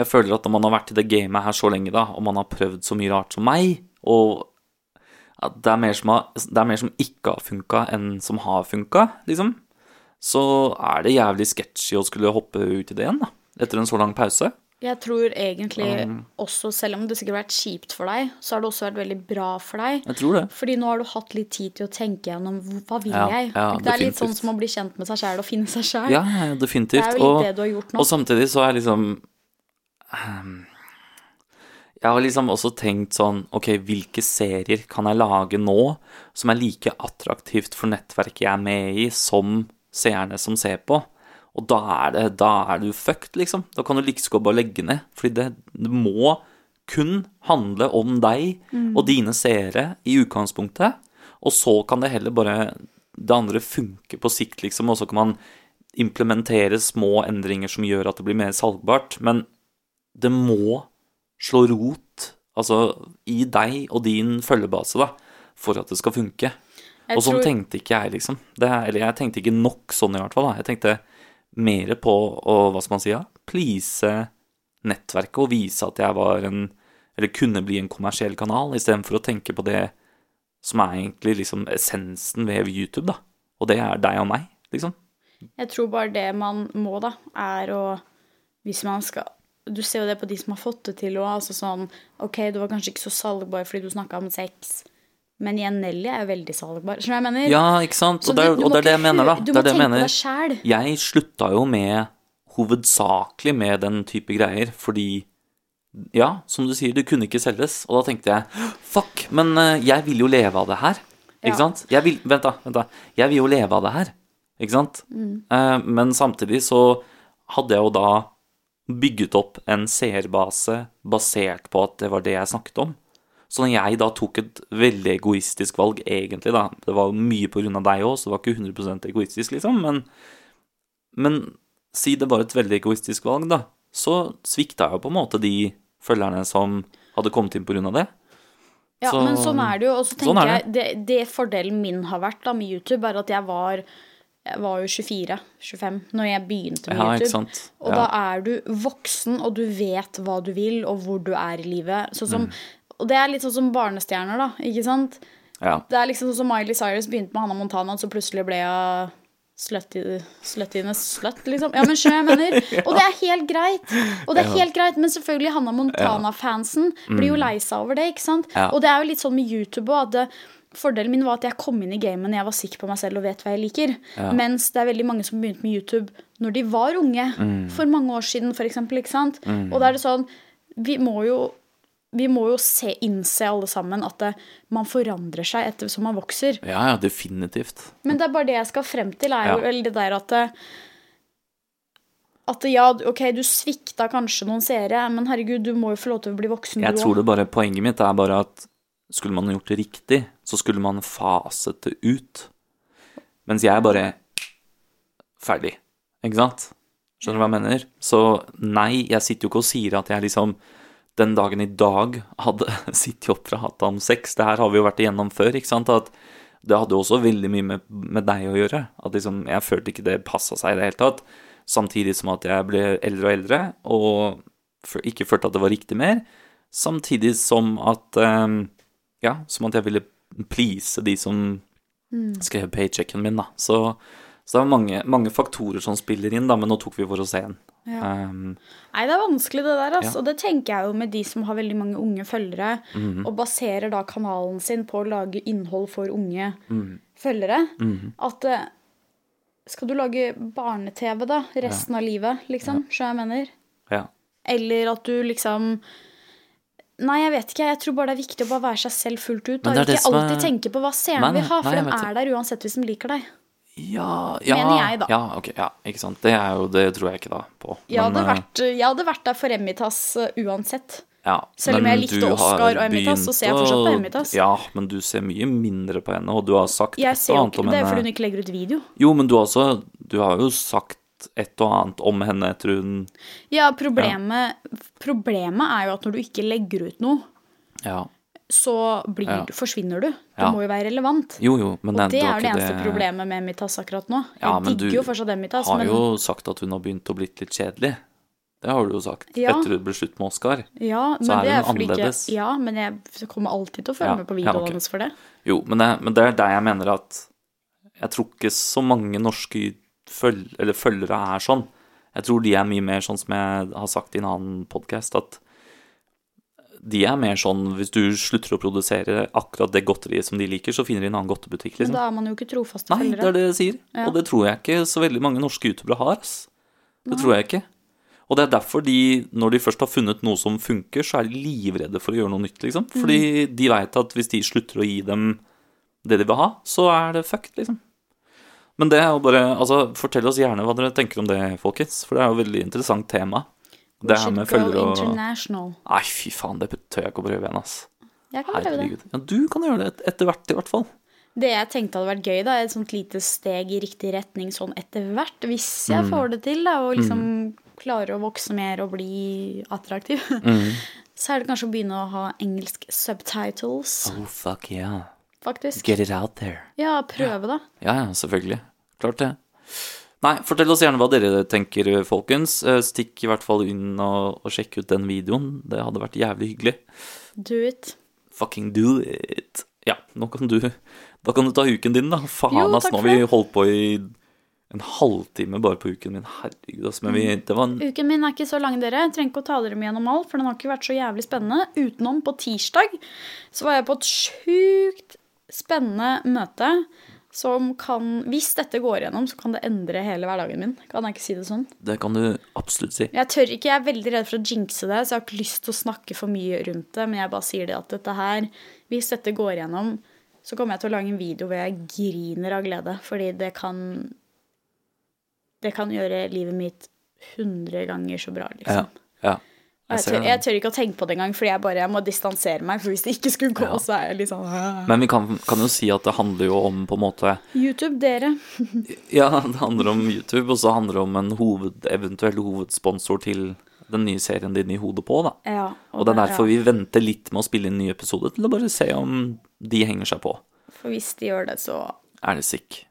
Speaker 1: jeg føler at når man har vært i det gamet her så lenge, da, og man har prøvd så mye rart som meg, og at det er mer som, har, er mer som ikke har funka enn som har funka, liksom, så er det jævlig sketchy å skulle hoppe ut i det igjen, da, etter en så lang pause.
Speaker 2: Jeg tror egentlig
Speaker 1: Um.
Speaker 2: også, selv om det sikkert har vært kjipt for deg, så har det også vært veldig bra for deg.
Speaker 1: Jeg tror det.
Speaker 2: Fordi nå har du hatt litt tid til å tenke gjennom hva vil
Speaker 1: Ja,
Speaker 2: jeg?
Speaker 1: ja,
Speaker 2: det er litt sånn som å bli kjent med seg sjæl og finne seg sjæl.
Speaker 1: Ja, definitivt.
Speaker 2: Det er jo litt
Speaker 1: og,
Speaker 2: det du har gjort nå.
Speaker 1: og samtidig så er liksom um, Jeg har liksom også tenkt sånn Ok, hvilke serier kan jeg lage nå som er like attraktivt for nettverket jeg er med i, som seerne som ser på? Og da er, det, da er du fucked, liksom. Da kan du like liksom godt bare legge ned. Fordi det, det må kun handle om deg og dine seere i utgangspunktet, og så kan det heller bare Det andre funke på sikt, liksom, og så kan man implementere små endringer som gjør at det blir mer salgbart, men det må slå rot, altså, i deg og din følgebase, da, for at det skal funke.
Speaker 2: Jeg
Speaker 1: Og sånn
Speaker 2: tror-
Speaker 1: tenkte ikke jeg, liksom. Det, er- eller jeg tenkte ikke nok sånn, i hvert fall. Da. Jeg tenkte mer på å, hva skal man si, ja, please nettverket og vise at jeg var en Eller kunne bli en kommersiell kanal, istedenfor å tenke på det som er egentlig liksom essensen ved YouTube, da. Og det er deg og meg, liksom.
Speaker 2: Jeg tror bare det man må, da, er å Hvis man skal Du ser jo det på de som har fått det til òg. Altså sånn OK, du var kanskje ikke så salgbar fordi du snakka om sex, men igjen, Nelly er jo veldig salgbar. Skjønner du hva jeg mener?
Speaker 1: Ja, ikke sant? Og
Speaker 2: du- du
Speaker 1: og det, er det jeg mener, da.
Speaker 2: Du må
Speaker 1: det
Speaker 2: tenke på deg sjæl.
Speaker 1: Jeg slutta jo med hovedsakelig med den type greier, fordi ja, som du sier, det kunne ikke selges. Og da tenkte jeg fuck, men eh, jeg vil jo leve av det her. Ikke
Speaker 2: Ja.
Speaker 1: sant? Jeg vil, vent, da. vent da Jeg vil jo leve av det her. Ikke sant? Eh, men samtidig så hadde jeg jo da bygget opp en seerbase basert på at det var det jeg snakket om. Så når jeg da tok et veldig egoistisk valg, egentlig, da Det var mye på grunn av deg òg, så det var ikke 100 egoistisk, liksom, men men si det var et veldig egoistisk valg, da, så svikta jeg jo på en måte de følgerne som hadde kommet inn på grunn av det.
Speaker 2: Ja,
Speaker 1: Så-
Speaker 2: men sånn er det jo. Og så tenker
Speaker 1: sånn det.
Speaker 2: jeg det, det fordelen min har vært da med YouTube, er at jeg var jeg var jo 24-25 når jeg begynte med
Speaker 1: Ja,
Speaker 2: YouTube. Og
Speaker 1: Ja.
Speaker 2: da er du voksen, og du vet hva du vil, og hvor du er i livet. Sånn som,
Speaker 1: Mm.
Speaker 2: Og det er litt sånn som barnestjerner, da. Ikke sant?
Speaker 1: Ja.
Speaker 2: Det er liksom sånn som Miley Cyrus begynte med Hannah Montana, så plutselig ble hun sluttines slutt, liksom. Ja, men skjønner jeg mener? Og det er helt greit. Og det er helt greit, men selvfølgelig Hannah Montana-fansen blir jo lei seg over det, ikke sant?
Speaker 1: Mm.
Speaker 2: Og det er jo litt sånn med YouTube òg, Fordelen min var at jeg kom inn i gamet når jeg var sikker på meg selv og vet hva jeg liker. Mens det er veldig mange som begynte med YouTube når de var unge.
Speaker 1: Mm.
Speaker 2: For mange år siden, for eksempel. Ikke sant? Og da er det sånn Vi må jo vi må jo se, innse alle sammen at det, man forandrer seg etter som man vokser.
Speaker 1: ja, ja, definitivt.
Speaker 2: Men det er bare det jeg skal frem til, er jo
Speaker 1: Ja.
Speaker 2: det der at det, at ja, ok, du svikta kanskje noen seere, men herregud, du må jo få lov til å bli voksen,
Speaker 1: Jeg
Speaker 2: du
Speaker 1: tror det bare, Poenget mitt er bare at skulle man gjort det riktig, så skulle man faset det ut. Mens jeg er bare ferdig. Ikke sant? Skjønner du hva jeg mener? Så nei, jeg sitter jo ikke og sier at jeg liksom den dagen i dag hadde sitt jobb fra hatt om sex. Det her har vi jo vært igjennom før, ikke sant? At det hadde også veldig mye med, med deg å gjøre. At liksom, jeg følte ikke det passa seg i det hele tatt. Samtidig som at jeg ble eldre og eldre, og ikke følte at det var riktig mer. Samtidig som at eh, Ja, som at jeg ville please de som skrev paychecken min, da. Så, så det er mange, mange faktorer som spiller inn, da, men nå tok vi for oss én. Um,
Speaker 2: Nei, det er vanskelig det der, altså.
Speaker 1: Ja.
Speaker 2: Og det tenker jeg jo med de som har veldig mange unge følgere,
Speaker 1: Mhm.
Speaker 2: og baserer da kanalen sin på å lage innhold for unge
Speaker 1: mm.
Speaker 2: følgere. At eh, skal du lage barne-TV, da, resten av livet, liksom? Skjønner jeg mener?
Speaker 1: ja.
Speaker 2: Eller at du liksom Nei, jeg vet ikke. Jeg tror bare det er viktig å bare være seg selv fullt ut. Og ikke
Speaker 1: alltid er-
Speaker 2: tenke på hva seerne vil ha, for de er der uansett hvis de liker deg.
Speaker 1: Ja, ja,
Speaker 2: Mener jeg, da.
Speaker 1: Ja, ok, ja, ikke sant. Det er jo Det tror jeg ikke da på.
Speaker 2: Jeg hadde,
Speaker 1: eh,
Speaker 2: vært, jeg hadde vært der for Emitas uh, uansett.
Speaker 1: ja,
Speaker 2: Selv om jeg likte Oscar og Emitas, så ser jeg fortsatt på Emitas.
Speaker 1: Ja, men du ser mye mindre på henne, og du har sagt
Speaker 2: Jeg ser jo ikke, Det er fordi hun ikke legger ut video.
Speaker 1: Jo, men du også Du har jo sagt et og annet om henne etter hun
Speaker 2: Ja, problemet, problemet er jo at når du ikke legger ut noe,
Speaker 1: Ja.
Speaker 2: Så blir,
Speaker 1: Ja.
Speaker 2: forsvinner du. Du
Speaker 1: Ja.
Speaker 2: må jo være relevant.
Speaker 1: Jo, jo, men
Speaker 2: Og det
Speaker 1: var
Speaker 2: er det
Speaker 1: eneste
Speaker 2: eneste problemet med Emitas akkurat nå. Jeg
Speaker 1: Ja, men
Speaker 2: digger
Speaker 1: du
Speaker 2: jo fortsatt Emitas,
Speaker 1: har
Speaker 2: men
Speaker 1: jo sagt at hun har begynt å blitt litt kjedelig. Det har du jo sagt. Etter det ble slutt med Oscar.
Speaker 2: ja,
Speaker 1: så er
Speaker 2: det
Speaker 1: hun
Speaker 2: fordi ikke
Speaker 1: annerledes.
Speaker 2: Ja, men jeg kommer alltid til å følge med på videoene
Speaker 1: ok.
Speaker 2: hennes for det.
Speaker 1: Jo, men det, men det er der jeg mener at Jeg tror ikke så mange norske føl følgere er sånn. Jeg tror de er mye mer sånn som jeg har sagt i en annen podkast, at de er mer sånn hvis du slutter å produsere akkurat det godteriet som de liker, så finner de en annen godtebutikk,
Speaker 2: Men
Speaker 1: liksom.
Speaker 2: da er man jo ikke trofaste
Speaker 1: Nei, det er det jeg sier.
Speaker 2: Ja.
Speaker 1: Og det tror jeg ikke så veldig mange norske youtubere har. Ass. Det tror jeg ikke. Og det er derfor de, når de først har funnet noe som funker, så er de livredde for å gjøre noe nytt, liksom. Fordi
Speaker 2: Mm.
Speaker 1: de veit at hvis de slutter å gi dem det de vil ha, så er det fucked, liksom. Men det er jo bare Altså, fortell oss gjerne hva dere tenker om det, folkens. For det er jo et veldig interessant tema. Det her med følgere og
Speaker 2: international.
Speaker 1: Nei, fy faen, det tør jeg ikke å prøve igjen, ass.
Speaker 2: Jeg kan prøve det.
Speaker 1: Ja, du kan gjøre det et- etter hvert, i hvert fall.
Speaker 2: Det jeg tenkte hadde vært gøy, da, er et sånt lite steg i riktig retning sånn etter hvert, hvis jeg
Speaker 1: Mm.
Speaker 2: får det til, da, og liksom klarer å vokse mer og bli attraktiv,
Speaker 1: Mm.
Speaker 2: så er det kanskje å begynne å ha engelsk subtitles,
Speaker 1: Oh, fuck yeah.
Speaker 2: faktisk.
Speaker 1: Get it out there.
Speaker 2: Ja, prøve, da.
Speaker 1: Ja, ja, selvfølgelig. Klart det. Nei, fortell oss gjerne hva dere tenker, folkens. Eh, Stikk i hvert fall inn og, og sjekk ut den videoen. Det hadde vært jævlig hyggelig.
Speaker 2: Do it.
Speaker 1: Fucking do it. Ja, nå kan du Da kan du ta uken din, da. Faen, ass. Nå har vi holdt på i en halvtime bare på uken min. Herregud, ass. Men vi, det var en
Speaker 2: Uken min er ikke så lang, dere. Jeg trenger ikke å ta dere med gjennom alt, for den har ikke vært så jævlig spennende. Utenom på tirsdag så var jeg på et sjukt spennende møte som kan Hvis dette går igjennom, så kan det endre hele hverdagen min. Kan jeg ikke si det sånn?
Speaker 1: Det kan du absolutt si.
Speaker 2: Jeg tør ikke, jeg er veldig redd for å jinxe det, så jeg har ikke lyst til å snakke for mye rundt det, men jeg bare sier det at dette her Hvis dette går igjennom, så kommer jeg til å lage en video hvor jeg griner av glede, fordi det kan Det kan gjøre livet mitt 100 ganger så bra, liksom.
Speaker 1: ja.
Speaker 2: Og Jeg
Speaker 1: ser
Speaker 2: tør, jeg tør ikke å tenke på det engang, fordi jeg bare jeg må distansere meg. For hvis det ikke skulle gå, så er jeg litt sånn
Speaker 1: Men vi kan, kan jo si at det handler jo om på en måte
Speaker 2: YouTube, dere.
Speaker 1: Ja, det handler om YouTube, og så handler det om en hoved, eventuell hovedsponsor til den nye serien din i hodet på, da.
Speaker 2: Ja,
Speaker 1: Og det er derfor
Speaker 2: ja.
Speaker 1: vi venter litt med å spille inn ny episode, til å bare se om de henger seg på.
Speaker 2: For hvis de gjør det, så
Speaker 1: Er det sick?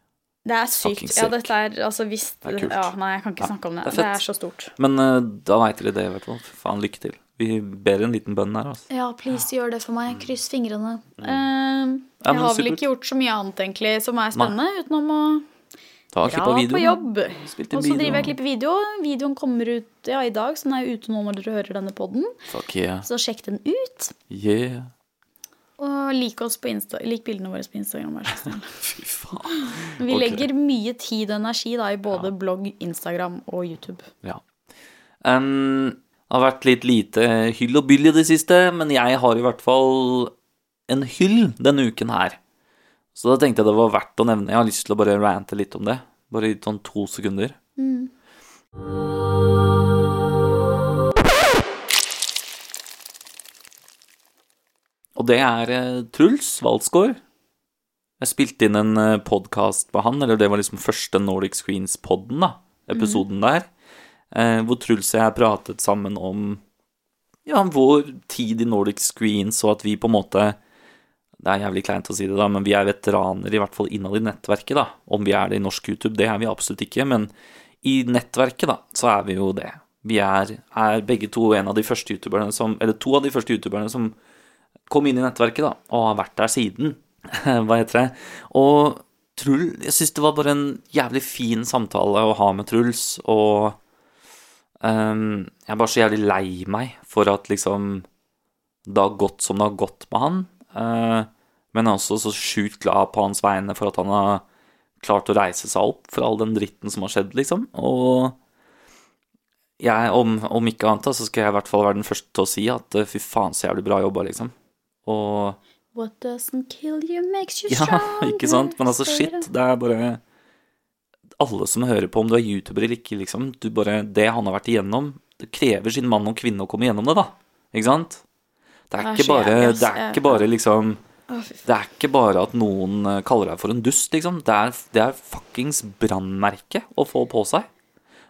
Speaker 2: Det er sykt. Ja, dette er altså hvis
Speaker 1: Det er kult.
Speaker 2: Ja, nei, jeg kan ikke snakke om det.
Speaker 1: det er
Speaker 2: Det er så stort.
Speaker 1: Men uh, da veit dere det, i hvert fall. Faen, lykke til. Vi ber en liten bønn her, altså.
Speaker 2: Ja, please gjør det for meg. Kryss fingrene. Mm.
Speaker 1: Uh,
Speaker 2: jeg
Speaker 1: ja,
Speaker 2: har vel ikke gjort så mye annet egentlig som er spennende, utenom å
Speaker 1: Ta
Speaker 2: dra på
Speaker 1: videoen.
Speaker 2: jobb. Og så driver jeg og
Speaker 1: video.
Speaker 2: klipper video. Videoen kommer ut ja, i dag, så den er ute nå når dere hører denne podden.
Speaker 1: Yeah.
Speaker 2: Så sjekk den ut.
Speaker 1: Yeah.
Speaker 2: Og lik oss på Insta lik bildene våre på Instagram.
Speaker 1: Fy faen.
Speaker 2: Vi
Speaker 1: okay.
Speaker 2: legger mye tid og energi da, i både blogg, Instagram og YouTube.
Speaker 1: Ja. Um, det har vært litt lite hyll og byll i det siste, men jeg har i hvert fall en hyll denne uken her. Så da tenkte jeg det var verdt å nevne. Jeg har lyst til å bare rante litt om det. Bare i sånn to sekunder. Og det er eh, Truls Valsgaard. Jeg spilte inn en uh, podkast med han, eller det var liksom første Nordic Screens-podden, da. Episoden der. Eh, hvor Truls og jeg pratet sammen om ja, vår tid i Nordic Screens, og at vi på en måte Det er jævlig kleint å si det, da, men vi er veteraner, i hvert fall innad i nettverket, da. Om vi er det i norsk YouTube, det er vi absolutt ikke, men i nettverket, da, så er vi jo det. Vi er, er begge to en av de første youtuberne som Eller to av de første youtuberne som kom inn i nettverket, da, og har vært der siden. Hva heter det? Og Truls Jeg syns det var bare en jævlig fin samtale å ha med Truls, og um, jeg er bare så jævlig lei meg for at liksom det har gått som det har gått med han. Uh, men jeg er også så sjukt glad på hans vegne for at han har klart å reise seg opp for all den dritten som har skjedd, liksom. Og jeg, om, om ikke annet, da, så skal jeg i hvert fall være den første til å si at eh, fy faen, så jævlig bra jobba, liksom. Og
Speaker 2: What doesn't kill you makes you
Speaker 1: ja,
Speaker 2: stronger.
Speaker 1: ikke sant? Men altså, shit,
Speaker 2: det.
Speaker 1: er bare Alle som hører på, om du er YouTuber eller ikke, liksom, du bare Det han har vært igjennom, det krever sin mann og kvinne å komme igjennom det, da. Ikke sant? Det er ikke bare, det er ikke bare liksom. Det er ikke bare at noen eh, kaller deg for en dust, liksom. Det er, det er fuckings brannmerke å få på seg.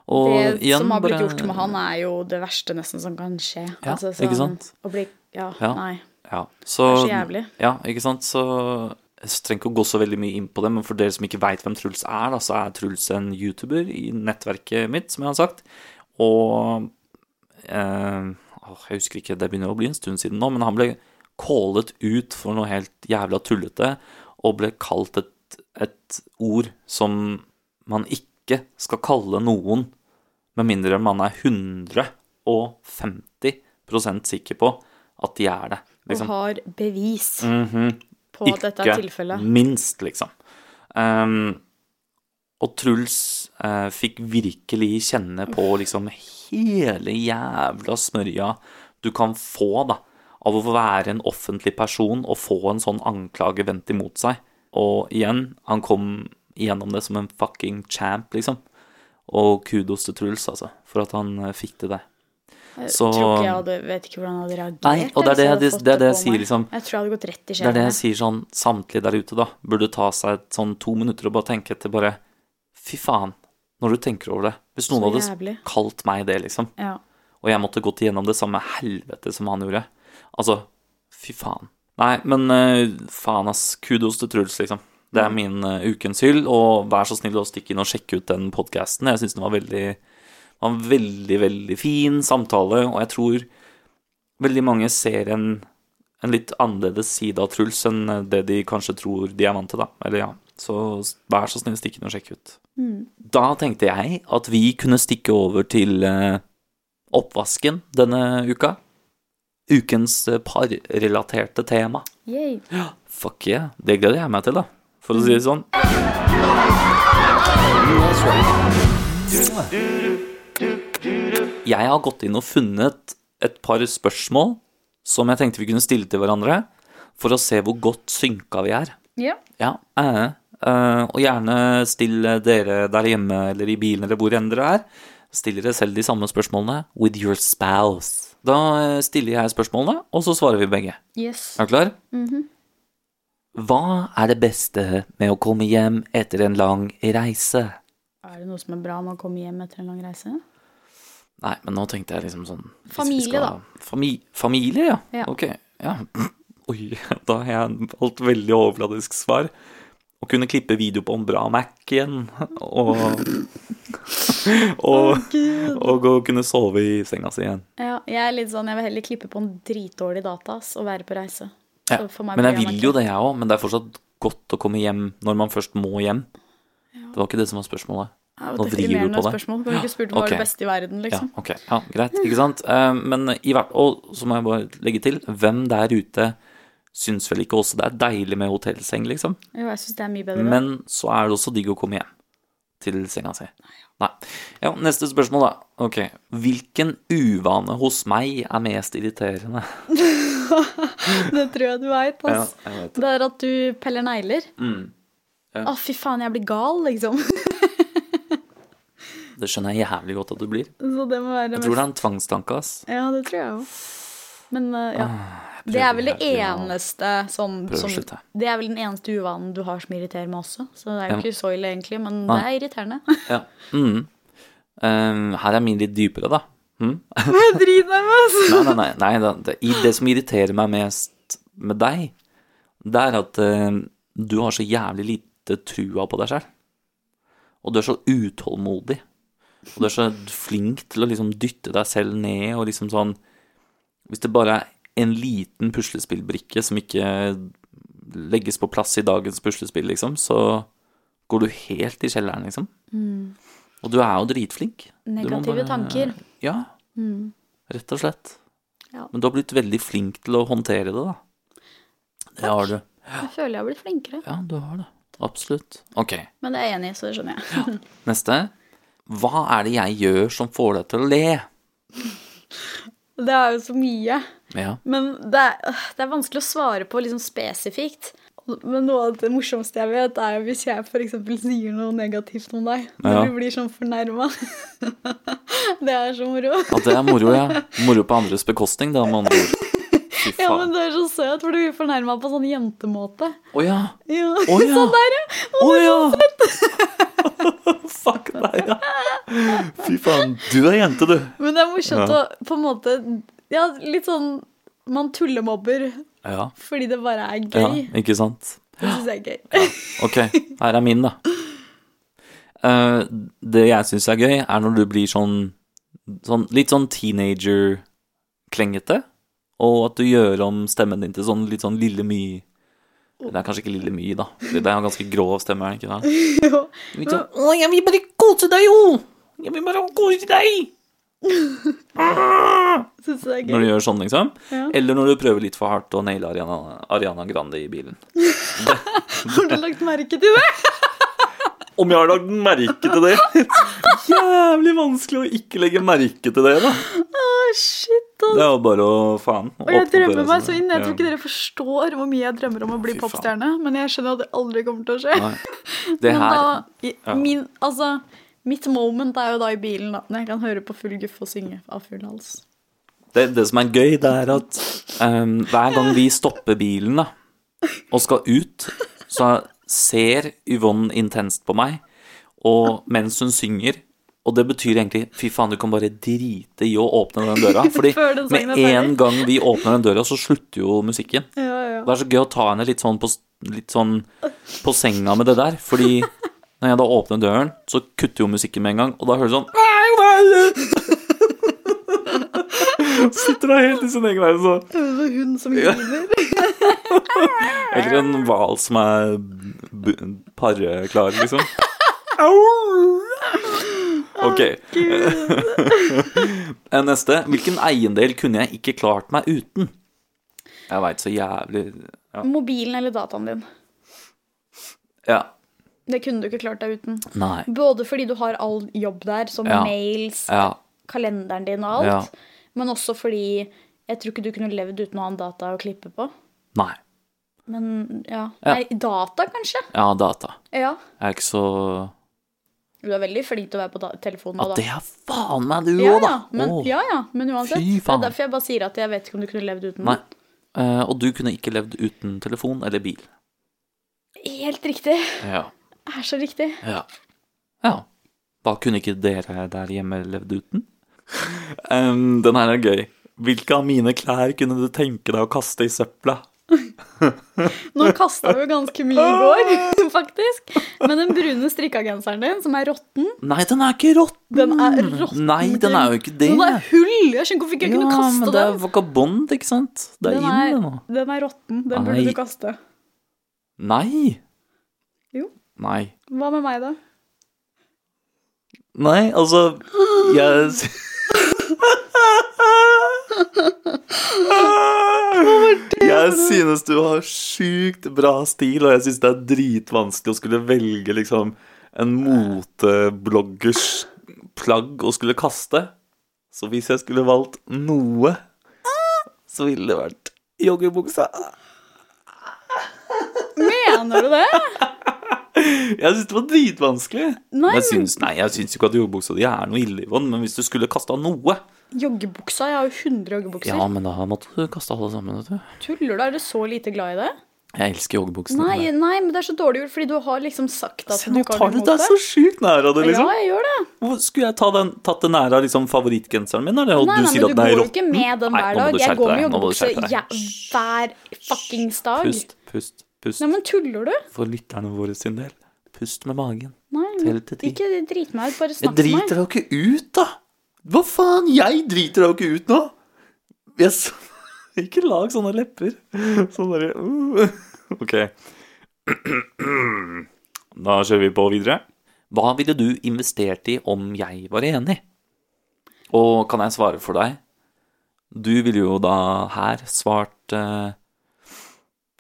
Speaker 1: Og
Speaker 2: det
Speaker 1: igjen,
Speaker 2: som har blitt gjort med han, er jo det verste nesten som kan skje.
Speaker 1: Ja,
Speaker 2: Altså,
Speaker 1: ikke sant?
Speaker 2: Å bli Ja,
Speaker 1: Ja.
Speaker 2: nei.
Speaker 1: Ja, så,
Speaker 2: Det er så jævlig.
Speaker 1: Ja, ikke sant. Så jeg trenger ikke å gå så veldig mye inn på det, men for dere som ikke veit hvem Truls er, da, så er Truls en YouTuber i nettverket mitt, som jeg har sagt. Og eh, Jeg husker ikke, det begynner å bli en stund siden nå, men han ble callet ut for noe helt jævla tullete, og ble kalt et, et ord som man ikke skal kalle noen, med mindre man er 150% sikker på at de er det. Liksom.
Speaker 2: Og har bevis
Speaker 1: Mhm.
Speaker 2: på at dette er tilfellet.
Speaker 1: minst, liksom. Um, og Truls uh, fikk virkelig kjenne på liksom hele jævla smørja du kan få, da, av å være en offentlig person og få en sånn anklage vendt imot seg. Og igjen, han kom gjennom det som en fucking champ, liksom. Og kudos til Truls, altså, for at han eh, fikk til det. Så
Speaker 2: Tror ikke jeg hadde, vet ikke hvordan jeg hadde reagert.
Speaker 1: Nei, og det er det jeg- det det jeg sier, liksom.
Speaker 2: Jeg tror jeg hadde gått rett i
Speaker 1: det er det jeg sier sånn Samtlige der ute, da, burde ta seg et sånn to minutter og bare tenke etter bare Fy faen, når du tenker over det. Hvis noen
Speaker 2: Så
Speaker 1: hadde
Speaker 2: jævlig.
Speaker 1: kalt meg det, liksom,
Speaker 2: Ja.
Speaker 1: og jeg måtte gått igjennom det samme helvete som han gjorde Altså, fy faen. Nei, men uh, faen, ass. Kudos til Truls, liksom. Det er min uh, ukens hyll, og vær så snill å stikke inn og sjekke ut den podkasten. Jeg syns den var veldig var en veldig, veldig fin samtale, og jeg tror veldig mange ser en, en litt annerledes side av Truls enn det de kanskje tror de er vant til, da. Eller ja. Så vær så snill, stikk inn og sjekk ut. Da tenkte jeg at vi kunne stikke over til eh, oppvasken denne uka. Ukens eh, parrelaterte tema.
Speaker 2: Yay.
Speaker 1: Fuck yeah, det gleder jeg meg til, da. For å si det sånn. Jeg har gått inn og funnet et par spørsmål som jeg tenkte vi kunne stille til hverandre, for å se hvor godt synka vi er.
Speaker 2: Ja.
Speaker 1: Ja, eh, eh, og gjerne still dere der hjemme eller i bilen eller hvor enn dere er. Still dere selv de samme spørsmålene with your spouse. Da eh, stiller jeg spørsmålene, og så svarer vi begge.
Speaker 2: Yes.
Speaker 1: Er du klar? Hva er det beste med å komme hjem etter en lang reise?
Speaker 2: Er det noe som er bra med å komme hjem etter en lang reise?
Speaker 1: Nei, men nå tenkte jeg liksom sånn
Speaker 2: Familie,
Speaker 1: skal- Fami familie, ja.
Speaker 2: Ja.
Speaker 1: Ok, ja. Oi, da har jeg valgt veldig overfladisk svar. Å kunne klippe video på en bra Mac igjen, og Og, og å kunne sove i senga si igjen.
Speaker 2: Ja, jeg er litt sånn, jeg vil heller klippe på en dritdårlig data ass, og være på reise.
Speaker 1: Ja. Men jeg vil jo det, jeg òg. Men det er fortsatt godt å komme hjem når man først må hjem. Det var ikke det som var spørsmålet.
Speaker 2: Ja,
Speaker 1: Nå vrir du på det.
Speaker 2: Spørsmål. Kunne ikke spurt hva okay. det beste i verden,
Speaker 1: Ja,
Speaker 2: liksom.
Speaker 1: ok. Ja, greit. Ikke sant? Eh, Men i hvert Og så må jeg bare legge til, hvem der ute syns vel ikke også det er deilig med hotellseng, liksom?
Speaker 2: Jo, jeg syns det er mye bedre.
Speaker 1: Men så er det også digg å komme hjem til senga si. Nei. Ja, neste spørsmål, da. Ok. Hvilken uvane hos meg er mest irriterende?
Speaker 2: Det tror jeg du veit,
Speaker 1: Ja,
Speaker 2: ass.
Speaker 1: vet det.
Speaker 2: Det er at du peller negler.
Speaker 1: Mm. Ja.
Speaker 2: Å, fy faen, jeg blir gal, liksom.
Speaker 1: Det skjønner jeg jævlig godt at du blir.
Speaker 2: Så det må være
Speaker 1: Jeg tror det er en tvangstanke, ass.
Speaker 2: Ja, det tror jeg òg. Men uh, ja. Det er vel det
Speaker 1: Ah,
Speaker 2: eneste sånn som. Det er vel den eneste uvanen du har som irriterer meg også. Så det er jo ikke så ille, egentlig, men
Speaker 1: Nei.
Speaker 2: det er irriterende.
Speaker 1: Ja. Mm. Um, her er min litt dypere, da. Mm?
Speaker 2: Drit deg med!
Speaker 1: Nei, nei, nei. nei det, det, det som irriterer meg mest med deg, det er at uh, du har så jævlig lite trua på deg sjøl. Og du er så utålmodig. Og du er så flink til å liksom dytte deg selv ned og liksom sånn Hvis det bare er en liten puslespillbrikke som ikke legges på plass i dagens puslespill, liksom, så går du helt i kjelleren, liksom. Og du er jo dritflink.
Speaker 2: Negative bare, tanker.
Speaker 1: Ja, rett og slett.
Speaker 2: Ja.
Speaker 1: Men du har blitt veldig flink til å håndtere det, da. Det har du.
Speaker 2: Jeg føler jeg har blitt flinkere.
Speaker 1: Ja, du har det. Absolutt. Ok,
Speaker 2: Men det er enig så det skjønner jeg.
Speaker 1: neste. Hva er det jeg gjør som får deg til å le?
Speaker 2: Det er jo så mye.
Speaker 1: Ja.
Speaker 2: Men det er, øh, det er vanskelig å svare på liksom spesifikt. Men noe av det morsomste jeg vet, er hvis jeg f.eks. sier noe negativt om deg. Når
Speaker 1: Ja.
Speaker 2: du blir sånn fornærma. det er så moro.
Speaker 1: ja, det er moro, ja. Moro på andres bekostning, da, med andre ord.
Speaker 2: Ja, men du er så søt, for du blir fornærma på sånn jentemåte.
Speaker 1: Å ja.
Speaker 2: Ja.
Speaker 1: Å ja.
Speaker 2: Sånn der, ja.
Speaker 1: Å ja. Fuck deg, ja. Fy faen. Du er jente, du.
Speaker 2: Men det er morsomt
Speaker 1: Ja.
Speaker 2: å på en måte Ja, litt sånn Man tullemobber
Speaker 1: Ja.
Speaker 2: fordi det bare er gøy. ja.
Speaker 1: Ikke sant?
Speaker 2: Det syns jeg er gøy.
Speaker 1: Ok, her er min, da. Uh, det jeg syns er gøy, er når du blir sånn, sånn litt sånn teenager-klengete, og at du gjør om stemmen din til sånn litt sånn Lille My. Det er kanskje ikke Lille My, da. Det er en ganske grov stemme, er det ikke det?
Speaker 2: Jo.
Speaker 1: Litt sånn, Å, jeg vil bare kose deg, jo! Jeg vil bare kose deg!
Speaker 2: Syns det er
Speaker 1: Når du gjør sånn, liksom.
Speaker 2: Ja.
Speaker 1: Eller når du prøver litt for hardt å naile Ariana, Ariana Grande i bilen.
Speaker 2: Har du lagt merke til det?
Speaker 1: Om jeg har lagt merke til det? Jævlig vanskelig å ikke legge merke til det, da.
Speaker 2: Oh, shit, ass.
Speaker 1: Det er jo bare å faen
Speaker 2: Og jeg drømmer meg så inn. Jeg tror ikke dere forstår hvor mye jeg drømmer om å bli popstjerne. Men jeg skjønner at det aldri kommer til å skje.
Speaker 1: Nei. Det
Speaker 2: Men
Speaker 1: her
Speaker 2: da, i,
Speaker 1: ja.
Speaker 2: min, altså, mitt moment er jo da i bilen, da, når jeg kan høre på full guff og synge av full hals.
Speaker 1: Det, det som er gøy, det er at um, hver gang vi stopper bilen da, og skal ut, så ser Yvonne intenst på meg, og mens hun synger Og det betyr egentlig fy faen, du kan bare drite i å åpne den døra. Fordi med en gang vi åpner den døra, så slutter jo musikken.
Speaker 2: Ja, ja.
Speaker 1: Det er så gøy å ta henne litt sånn på, litt sånn på senga med det der. Fordi når jeg da åpner døren, så kutter jo musikken med en gang, og da hører du sånn Sitter da helt i sin egen verden, så
Speaker 2: Det er hund hun som griner.
Speaker 1: Eller en hval som er pareklar, liksom. Ok. Neste. Hvilken eiendel kunne jeg ikke klart meg uten? Jeg veit så jævlig ja.
Speaker 2: Mobilen eller dataen din.
Speaker 1: ja.
Speaker 2: Det kunne du ikke klart deg uten.
Speaker 1: Nei.
Speaker 2: Både fordi du har all jobb der, som
Speaker 1: Ja.
Speaker 2: mails,
Speaker 1: Ja.
Speaker 2: kalenderen din og alt,
Speaker 1: Ja.
Speaker 2: men også fordi jeg tror ikke du kunne levd uten å ha en data å klippe på.
Speaker 1: Nei.
Speaker 2: Men ja. Nei, data, kanskje?
Speaker 1: Ja, data.
Speaker 2: Ja.
Speaker 1: Jeg er ikke så
Speaker 2: Du er veldig flink til å være på telefonen
Speaker 1: Ja, det er faen meg du
Speaker 2: Ja,
Speaker 1: da!
Speaker 2: ja, men, ja, ja, men uansett. Det er derfor jeg bare sier at jeg vet ikke om du kunne levd uten
Speaker 1: Nei. Eh, og du kunne ikke levd uten telefon eller bil.
Speaker 2: Helt riktig.
Speaker 1: Ja.
Speaker 2: Det er så riktig.
Speaker 1: Ja. ja. Da kunne ikke dere der hjemme levd uten? Um, den her er gøy. Hvilke av mine klær kunne du tenke deg å kaste i søpla?
Speaker 2: Nå kasta vi jo ganske mye i går, faktisk. Men den brune strikkagenseren din, som er råtten,
Speaker 1: Nei, den er ikke råtten!
Speaker 2: den er råtten.
Speaker 1: Nei, den er jo ikke det.
Speaker 2: Den er hull! Jeg skjønner hvorfor ikke jeg kunne
Speaker 1: ja, men det er vakabond, ikke sant? Det er
Speaker 2: Den
Speaker 1: inn, den
Speaker 2: er,
Speaker 1: nå.
Speaker 2: den er råtten. Den
Speaker 1: Nei.
Speaker 2: burde du kaste.
Speaker 1: Nei. Nei.
Speaker 2: Hva med meg, da?
Speaker 1: Nei, altså Jeg Jeg synes du har sjukt bra stil, og jeg synes det er dritvanskelig å skulle velge liksom en motebloggers plagg å skulle kaste. Så hvis jeg skulle valgt noe, så ville det vært joggebuksa.
Speaker 2: Mener du det?
Speaker 1: Jeg synes det var dritvanskelig.
Speaker 2: Nei,
Speaker 1: jeg syns, nei, jeg syns ikke at joggebuksa di er noe ille, Yvonne, men hvis du skulle kasta noe
Speaker 2: Joggebuksa? Jeg har jo 100 joggebukser.
Speaker 1: Ja, men da måtte du kaste alle sammen, vet du.
Speaker 2: Tuller du? Er du så lite glad i det?
Speaker 1: Jeg elsker joggebuksene.
Speaker 2: Nei, nei, men det er så dårlig gjort, fordi du har liksom sagt at
Speaker 1: Se,
Speaker 2: du
Speaker 1: nå
Speaker 2: ikke
Speaker 1: tar
Speaker 2: har
Speaker 1: du
Speaker 2: noe
Speaker 1: deg
Speaker 2: imot
Speaker 1: så sjukt nær av det, liksom.
Speaker 2: Ja, jeg gjør det.
Speaker 1: Skulle jeg ta den, tatt det nære av liksom, favorittgenseren min? Eller? Og
Speaker 2: Nei,
Speaker 1: du
Speaker 2: nei,
Speaker 1: sier
Speaker 2: men
Speaker 1: at
Speaker 2: du
Speaker 1: den er
Speaker 2: går jo
Speaker 1: råtten?
Speaker 2: ikke med den
Speaker 1: Nei,
Speaker 2: hver
Speaker 1: nå må
Speaker 2: dag.
Speaker 1: du
Speaker 2: Jeg
Speaker 1: skjerpe
Speaker 2: går med
Speaker 1: du
Speaker 2: joggebukse hver fuckings dag.
Speaker 1: Pust, pust, pust.
Speaker 2: Nei, men tuller du?
Speaker 1: For lytterne våre sin del. Pust med magen.
Speaker 2: Nei,
Speaker 1: Tell til ti.
Speaker 2: ikke drit meg ut, bare
Speaker 1: Jeg
Speaker 2: snakk med meg.
Speaker 1: driter deg ikke ut, da! Hva faen? Jeg driter deg ikke ut nå! Jeg s- Ikke lag sånne lepper. Sånn derre uh. Ok. Da kjører vi på videre. Hva ville du investert i om jeg var enig? Og kan jeg svare for deg? Du ville jo da her svart eh,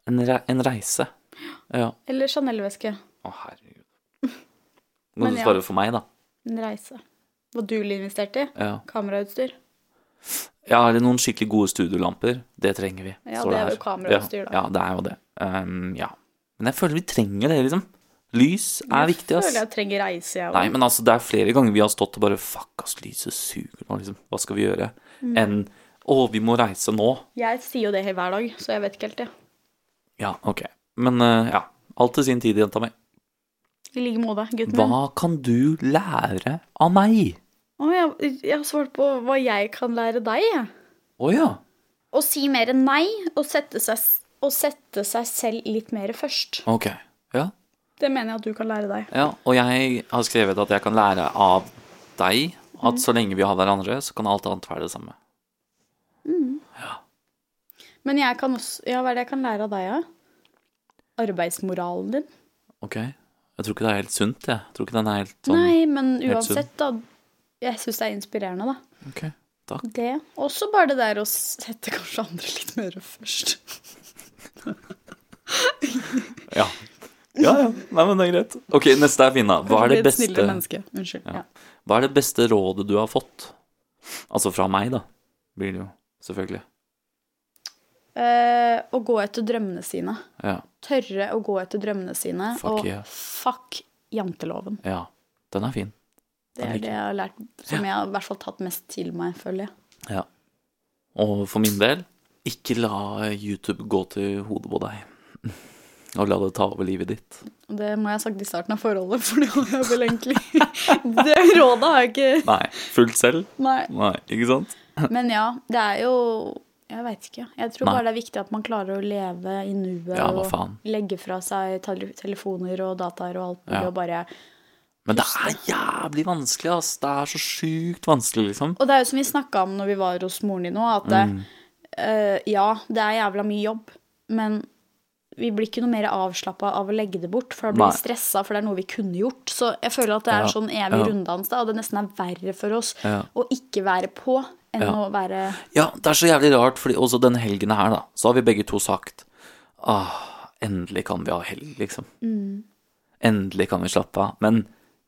Speaker 1: en, re en reise. Ja.
Speaker 2: Eller Chanel-veske.
Speaker 1: Å, herregud. Må
Speaker 2: Men
Speaker 1: du svare for meg, da.
Speaker 2: En reise. Hva du ville investert i?
Speaker 1: Ja.
Speaker 2: Kamerautstyr.
Speaker 1: Ja, eller noen skikkelig gode studiolamper. Det trenger vi.
Speaker 2: Ja,
Speaker 1: det,
Speaker 2: det er
Speaker 1: her.
Speaker 2: jo kamerautstyr, da.
Speaker 1: Ja, det er jo det. Um, ja. Men jeg føler vi trenger det, liksom. Lys er viktig,
Speaker 2: Jeg føler jeg trenger reise, jeg
Speaker 1: Nei,
Speaker 2: òg.
Speaker 1: men altså, det er flere ganger vi har stått og bare Fuck, ass, lyset suger nå, liksom. Hva skal vi gjøre?
Speaker 2: Mm.
Speaker 1: Enn Å, vi må reise nå.
Speaker 2: Jeg sier jo det hver dag, så jeg vet ikke helt, jeg.
Speaker 1: Ja, ok. Men uh, ja. Alt til sin tid, jenta mi.
Speaker 2: I like måte, gutten min.
Speaker 1: Hva kan du lære av meg?
Speaker 2: Å, jeg, jeg har svart på hva jeg kan lære deg, jeg.
Speaker 1: Å ja.
Speaker 2: Å si mer nei, og sette seg, og sette seg selv litt mer først.
Speaker 1: Ok. Ja.
Speaker 2: Det mener jeg at du kan lære deg.
Speaker 1: Ja, og jeg har skrevet at jeg kan lære av deg at så lenge vi har hverandre, så kan alt annet være det samme.
Speaker 2: Men jeg kan også Ja, hva er det jeg kan lære av deg, da? Arbeidsmoralen din?
Speaker 1: Ok? Jeg tror ikke det er helt sunt, jeg. jeg tror ikke den er helt sånn
Speaker 2: Nei, men uansett, da. Jeg syns det er inspirerende, da.
Speaker 1: Ok, takk.
Speaker 2: Det. Også bare det der å sette kanskje andre litt mer først.
Speaker 1: Ja. Ja, ja. Nei, men det er greit. Ok, neste er Finna. Hva er det beste.
Speaker 2: Unnskyld.
Speaker 1: Ja.
Speaker 2: Ja.
Speaker 1: Hva er det beste rådet du har fått? Altså fra meg, da. Blir det jo. Selvfølgelig.
Speaker 2: Eh, å gå etter drømmene sine.
Speaker 1: Ja.
Speaker 2: Tørre å gå etter drømmene sine.
Speaker 1: Fuck
Speaker 2: og
Speaker 1: yeah.
Speaker 2: fuck janteloven.
Speaker 1: Ja. Den er fin.
Speaker 2: Det
Speaker 1: Den
Speaker 2: er det jeg har lært, som jeg har i hvert fall tatt mest til meg, føler jeg.
Speaker 1: Ja. Og for min del, ikke la YouTube gå til hodet på deg. Og la det ta over livet ditt.
Speaker 2: Det må jeg ha sagt i starten av forholdet, for det har jeg vel egentlig Det rådet har jeg ikke
Speaker 1: Nei. Fullt selv?
Speaker 2: Nei.
Speaker 1: Nei, ikke sant?
Speaker 2: Men ja, det er jo Jeg veit ikke. Jeg tror
Speaker 1: Nei.
Speaker 2: bare det er viktig at man klarer å leve i nuet
Speaker 1: Ja,
Speaker 2: og legge fra seg telefoner og dataer og alt mulig,
Speaker 1: Ja.
Speaker 2: og bare
Speaker 1: Men det er jævlig vanskelig, ass. Det er så sjukt vanskelig, liksom.
Speaker 2: Og det er jo som vi snakka om når vi var hos moren din nå, at mm. uh, ja, det er jævla mye jobb, men vi blir ikke noe mer avslappa av å legge det bort, for da blir vi stressa, for det er noe vi kunne gjort. Så jeg føler at det er
Speaker 1: Ja,
Speaker 2: sånn evig
Speaker 1: ja.
Speaker 2: runddans, da, og det nesten er verre for oss
Speaker 1: Ja.
Speaker 2: å ikke være på enn å være
Speaker 1: Ja, det er så jævlig rart, fordi også denne helgen her, da, så har vi begge to sagt Ah, endelig kan vi ha helg, liksom. Endelig kan vi slappe av. Men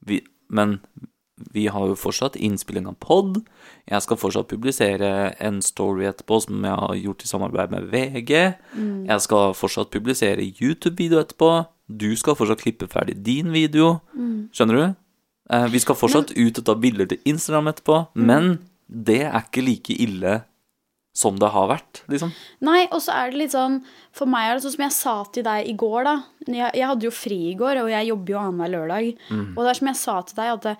Speaker 1: vi, men vi har jo fortsatt innspilling av pod. Jeg skal fortsatt publisere en story etterpå som jeg har gjort i samarbeid med VG. Jeg skal fortsatt publisere YouTube-video etterpå. Du skal fortsatt klippe ferdig din video. Skjønner du? Eh, Vi skal fortsatt ut og ta bilder til Instagram etterpå, men det er ikke like ille som det har vært, liksom.
Speaker 2: Nei, og så er det litt sånn For meg er det sånn som jeg sa til deg i går, da. Jeg, jeg hadde jo fri i går, og jeg jobber jo annenhver lørdag.
Speaker 1: Mm.
Speaker 2: Og det er som jeg sa til deg, at det,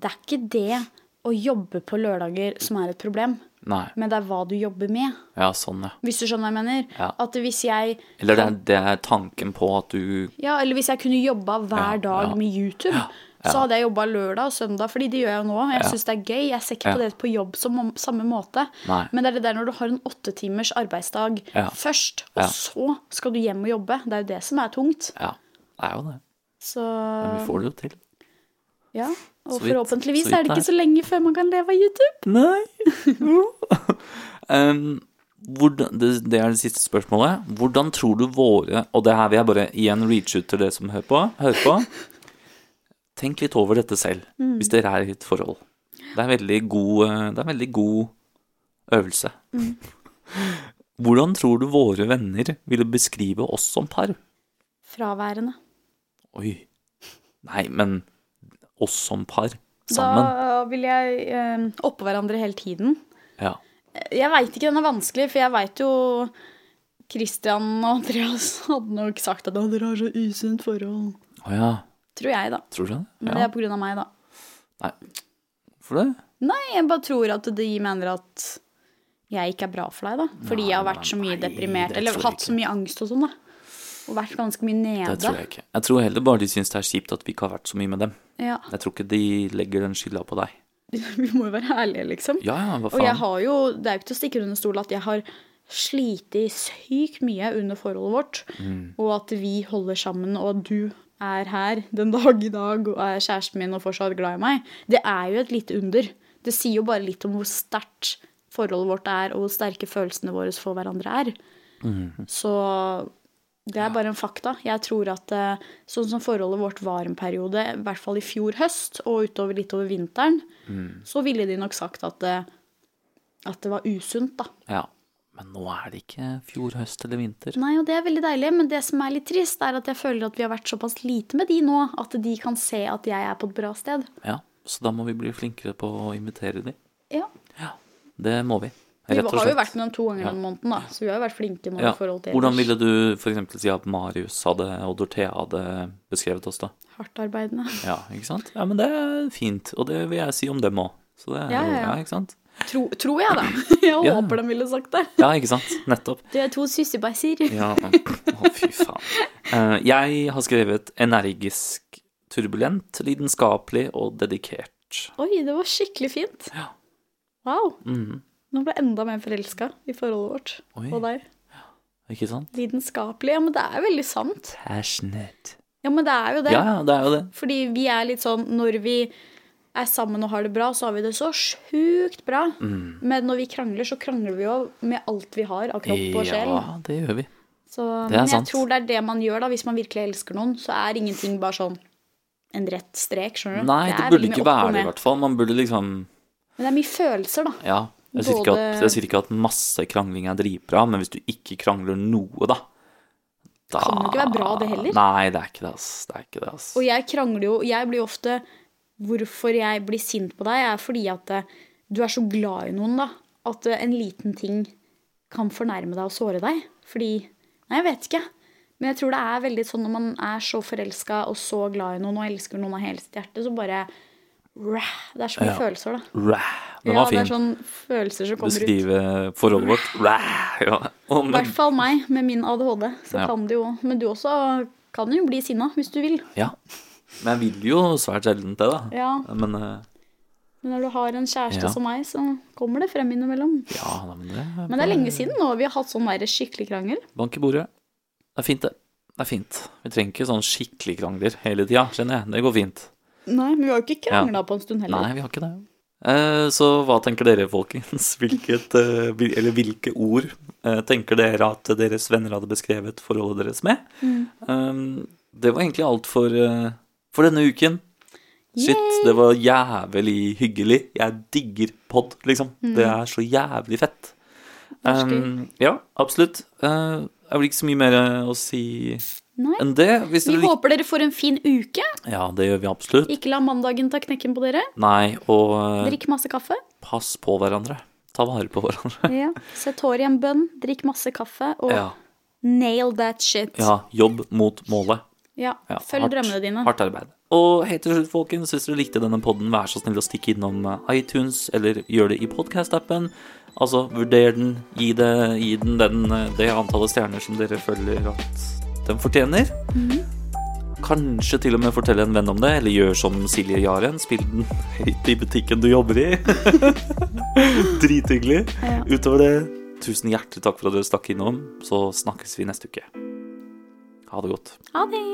Speaker 2: det er ikke det å jobbe på lørdager som er et problem,
Speaker 1: Nei.
Speaker 2: men det er hva du jobber med.
Speaker 1: Ja, sånn, ja.
Speaker 2: Hvis du skjønner hva jeg mener?
Speaker 1: Ja.
Speaker 2: At hvis jeg
Speaker 1: Eller det er, det er tanken på at du
Speaker 2: Ja, eller hvis jeg kunne jobba hver
Speaker 1: Ja,
Speaker 2: dag med YouTube, så hadde jeg jobba lørdag og søndag, fordi det gjør jeg jo nå. Jeg
Speaker 1: Ja.
Speaker 2: syns det er gøy. Jeg ser ikke på det på jobb som om, samme måte.
Speaker 1: Nei.
Speaker 2: Men det er det der når du har en åttetimers arbeidsdag først, og så skal du hjem og jobbe. Det er jo det som er tungt.
Speaker 1: Ja, det er jo det.
Speaker 2: Så
Speaker 1: Men vi får det jo til.
Speaker 2: ja. Og
Speaker 1: vidt-
Speaker 2: forhåpentligvis er det ikke så lenge før man kan leve av YouTube.
Speaker 1: Nei. um, hvordan, det, det er det siste spørsmålet. Hvordan tror du våre Og det her vil jeg bare igjen reach ut til dere som hører på. Hører på. Tenk litt over dette selv, hvis dere er i et forhold. Det er veldig god, eh, det er en veldig god øvelse. Hvordan tror du våre venner ville beskrive oss som par?
Speaker 2: Fraværende.
Speaker 1: Oi. Nei, men oss som par sammen.
Speaker 2: Da vil jeg eh, oppå hverandre hele tiden.
Speaker 1: Ja.
Speaker 2: Jeg veit ikke, den er vanskelig, for jeg veit jo Christian og Andreas hadde nok sagt at dere har så usunt forhold.
Speaker 1: Å ja.
Speaker 2: Tror jeg, da.
Speaker 1: Tror du det?
Speaker 2: Men det er på grunn av meg, da.
Speaker 1: Nei. Hvorfor det?
Speaker 2: Nei, jeg bare tror at de mener at jeg ikke er bra for deg, da. Fordi jeg har vært så mye
Speaker 1: nei,
Speaker 2: deprimert. Eller hatt så mye angst og sånn, da. Og vært ganske mye nede.
Speaker 1: Det tror jeg ikke. Jeg tror heller bare de syns det er kjipt at vi ikke har vært så mye med dem.
Speaker 2: Ja.
Speaker 1: Jeg tror ikke de legger den skylda på deg.
Speaker 2: Vi må jo være ærlige, liksom.
Speaker 1: Ja, ja, hva faen?
Speaker 2: Og jeg har jo, det er jo ikke til å stikke under stol at jeg har slitt sykt mye under forholdet vårt,
Speaker 1: Mm.
Speaker 2: og at vi holder sammen, og at du er her den dag i dag og er kjæresten min og fortsatt glad i meg. Det er jo et lite under. Det sier jo bare litt om hvor sterkt forholdet vårt er, og hvor sterke følelsene våre for hverandre er.
Speaker 1: Mm.
Speaker 2: Så det er bare en fakta. Jeg tror at eh, sånn som forholdet vårt var en periode, i hvert fall i fjor høst og utover litt over vinteren, så ville de nok sagt at det, at det var usunt, da.
Speaker 1: Ja. Men nå er det ikke fjor, høst eller vinter.
Speaker 2: Nei, og det er veldig deilig, men det som er litt trist, er at jeg føler at vi har vært såpass lite med de nå, at de kan se at jeg er på et bra sted.
Speaker 1: Ja, Så da må vi bli flinkere på å invitere de.
Speaker 2: Ja.
Speaker 1: Ja, det må vi.
Speaker 2: Vi har jo vært med dem to ganger
Speaker 1: Ja.
Speaker 2: den måneden, da, så vi har jo vært flinke nå.
Speaker 1: Ja.
Speaker 2: i forhold til
Speaker 1: Hvordan
Speaker 2: ellers.
Speaker 1: ville du f.eks. si at Marius hadde, og Dorthea hadde beskrevet oss, da?
Speaker 2: Hardtarbeidende.
Speaker 1: Ja, ikke sant? Ja, men det er fint, og det vil jeg si om dem òg. Så det er
Speaker 2: Ja, ja, ja.
Speaker 1: ja, ikke sant?
Speaker 2: Tro, tror jeg, da. Jeg
Speaker 1: Ja.
Speaker 2: håper de ville sagt det.
Speaker 1: Ja, ikke sant? Nettopp.
Speaker 2: Du er to syssebæsjer.
Speaker 1: Ja, å fy faen. Eh, jeg har skrevet energisk, turbulent, lidenskapelig og dedikert.
Speaker 2: Oi, det var skikkelig fint.
Speaker 1: Ja.
Speaker 2: Wow.
Speaker 1: Mhm.
Speaker 2: Nå ble jeg enda mer forelska i forholdet vårt
Speaker 1: Oi.
Speaker 2: og deg.
Speaker 1: Ikke sant?
Speaker 2: Lidenskapelig. Ja, men det er veldig sant.
Speaker 1: Passionate.
Speaker 2: Ja, men det er jo det.
Speaker 1: Ja, ja, det er jo det.
Speaker 2: Fordi vi er litt sånn Når vi er sammen og har det bra, så har vi det så sjukt bra.
Speaker 1: Mm.
Speaker 2: Men når vi krangler, så krangler vi jo med alt vi har av kropp og sjel.
Speaker 1: Ja, det gjør vi.
Speaker 2: Så,
Speaker 1: Det er
Speaker 2: men jeg
Speaker 1: sant.
Speaker 2: tror det er det man gjør da, hvis man virkelig elsker noen. Så er ingenting bare sånn en rett strek, skjønner du.
Speaker 1: Nei, det
Speaker 2: det
Speaker 1: burde ikke være det, i hvert fall. Man burde liksom
Speaker 2: Men det er mye følelser, da.
Speaker 1: Ja. Jeg sier, at, jeg sier ikke at masse krangling er dritbra, men hvis du ikke krangler noe, da da
Speaker 2: Kan jo ikke være bra, det heller.
Speaker 1: Nei, det er ikke det, ass. Det er ikke det, ass.
Speaker 2: Og jeg krangler jo Jeg blir jo ofte Hvorfor jeg blir sint på deg, er fordi at eh, du er så glad i noen, da. at eh, en liten ting kan fornærme deg og såre deg. Fordi Nei, jeg vet ikke. Men jeg tror det er veldig sånn når man er så forelska og så glad i noen og elsker noen av hele sitt hjerte, så bare Rah, Det er så mye
Speaker 1: Ja.
Speaker 2: følelser, da.
Speaker 1: Rah. Den
Speaker 2: ja,
Speaker 1: fin.
Speaker 2: det er sånn følelser som kommer ut.
Speaker 1: Beskrive forholdet vårt. Rah. ja.
Speaker 2: I hvert fall meg, med min ADHD. Så
Speaker 1: Ja.
Speaker 2: kan det jo Men du også kan jo bli sinna, hvis du vil.
Speaker 1: ja. Men jeg vil jo svært sjelden det, da.
Speaker 2: Ja,
Speaker 1: Men uh,
Speaker 2: Men når du har en kjæreste som meg, så kommer det frem innimellom.
Speaker 1: ja, men det
Speaker 2: Men det er lenge siden nå vi har hatt sånn der skikkelig krangel.
Speaker 1: Bank i bordet. Det er fint, det. Det er fint. Vi trenger ikke sånn skikkelig krangler hele tida, skjønner jeg. Det går fint.
Speaker 2: Nei, men vi har jo ikke krangla på en stund heller.
Speaker 1: Nei, vi har ikke det. Eh, så hva tenker dere, folkens? Hvilket, eh, eller hvilke ord eh, tenker dere at deres venner hadde beskrevet forholdet deres med?
Speaker 2: Mm.
Speaker 1: Eh, det var egentlig alt for, eh, for denne uken. Shit,
Speaker 2: Yay!
Speaker 1: det var jævlig hyggelig. Jeg digger pod, liksom.
Speaker 2: Mm.
Speaker 1: Det er så jævlig fett. Um, ja, absolutt. Uh, jeg vil ikke så mye mer å si
Speaker 2: Nei.
Speaker 1: enn det. Hvis
Speaker 2: Vi
Speaker 1: dere
Speaker 2: håper dere får en fin uke.
Speaker 1: Ja, det gjør vi absolutt.
Speaker 2: Ikke la mandagen ta knekken på dere.
Speaker 1: Nei, og eh,
Speaker 2: Drikk masse kaffe.
Speaker 1: pass på hverandre. Ta vare på hverandre.
Speaker 2: Ja. Sett håret i en bønn, drikk masse kaffe, og
Speaker 1: Ja.
Speaker 2: nail that shit.
Speaker 1: ja, jobb mot målet.
Speaker 2: Ja,
Speaker 1: Ja,
Speaker 2: Følg
Speaker 1: hardt-
Speaker 2: drømmene dine.
Speaker 1: Hardt arbeid. Og helt til slutt, folkens, hvis dere likte denne podden, vær så snill å stikke innom eh, iTunes, eller gjør det i podcast-appen. Altså, vurder den, gi, det, gi den, den eh, det antallet stjerner som dere føler at den fortjener.
Speaker 2: Mhm.
Speaker 1: Kanskje til og med fortelle en venn om det, eller gjør som Silje Jaren, spill den høyt i butikken du jobber i. Drithyggelig.
Speaker 2: Ja.
Speaker 1: Utover det, tusen hjertelig takk for at dere stakk innom, så snakkes vi neste uke. Ha det godt.
Speaker 2: Ha det.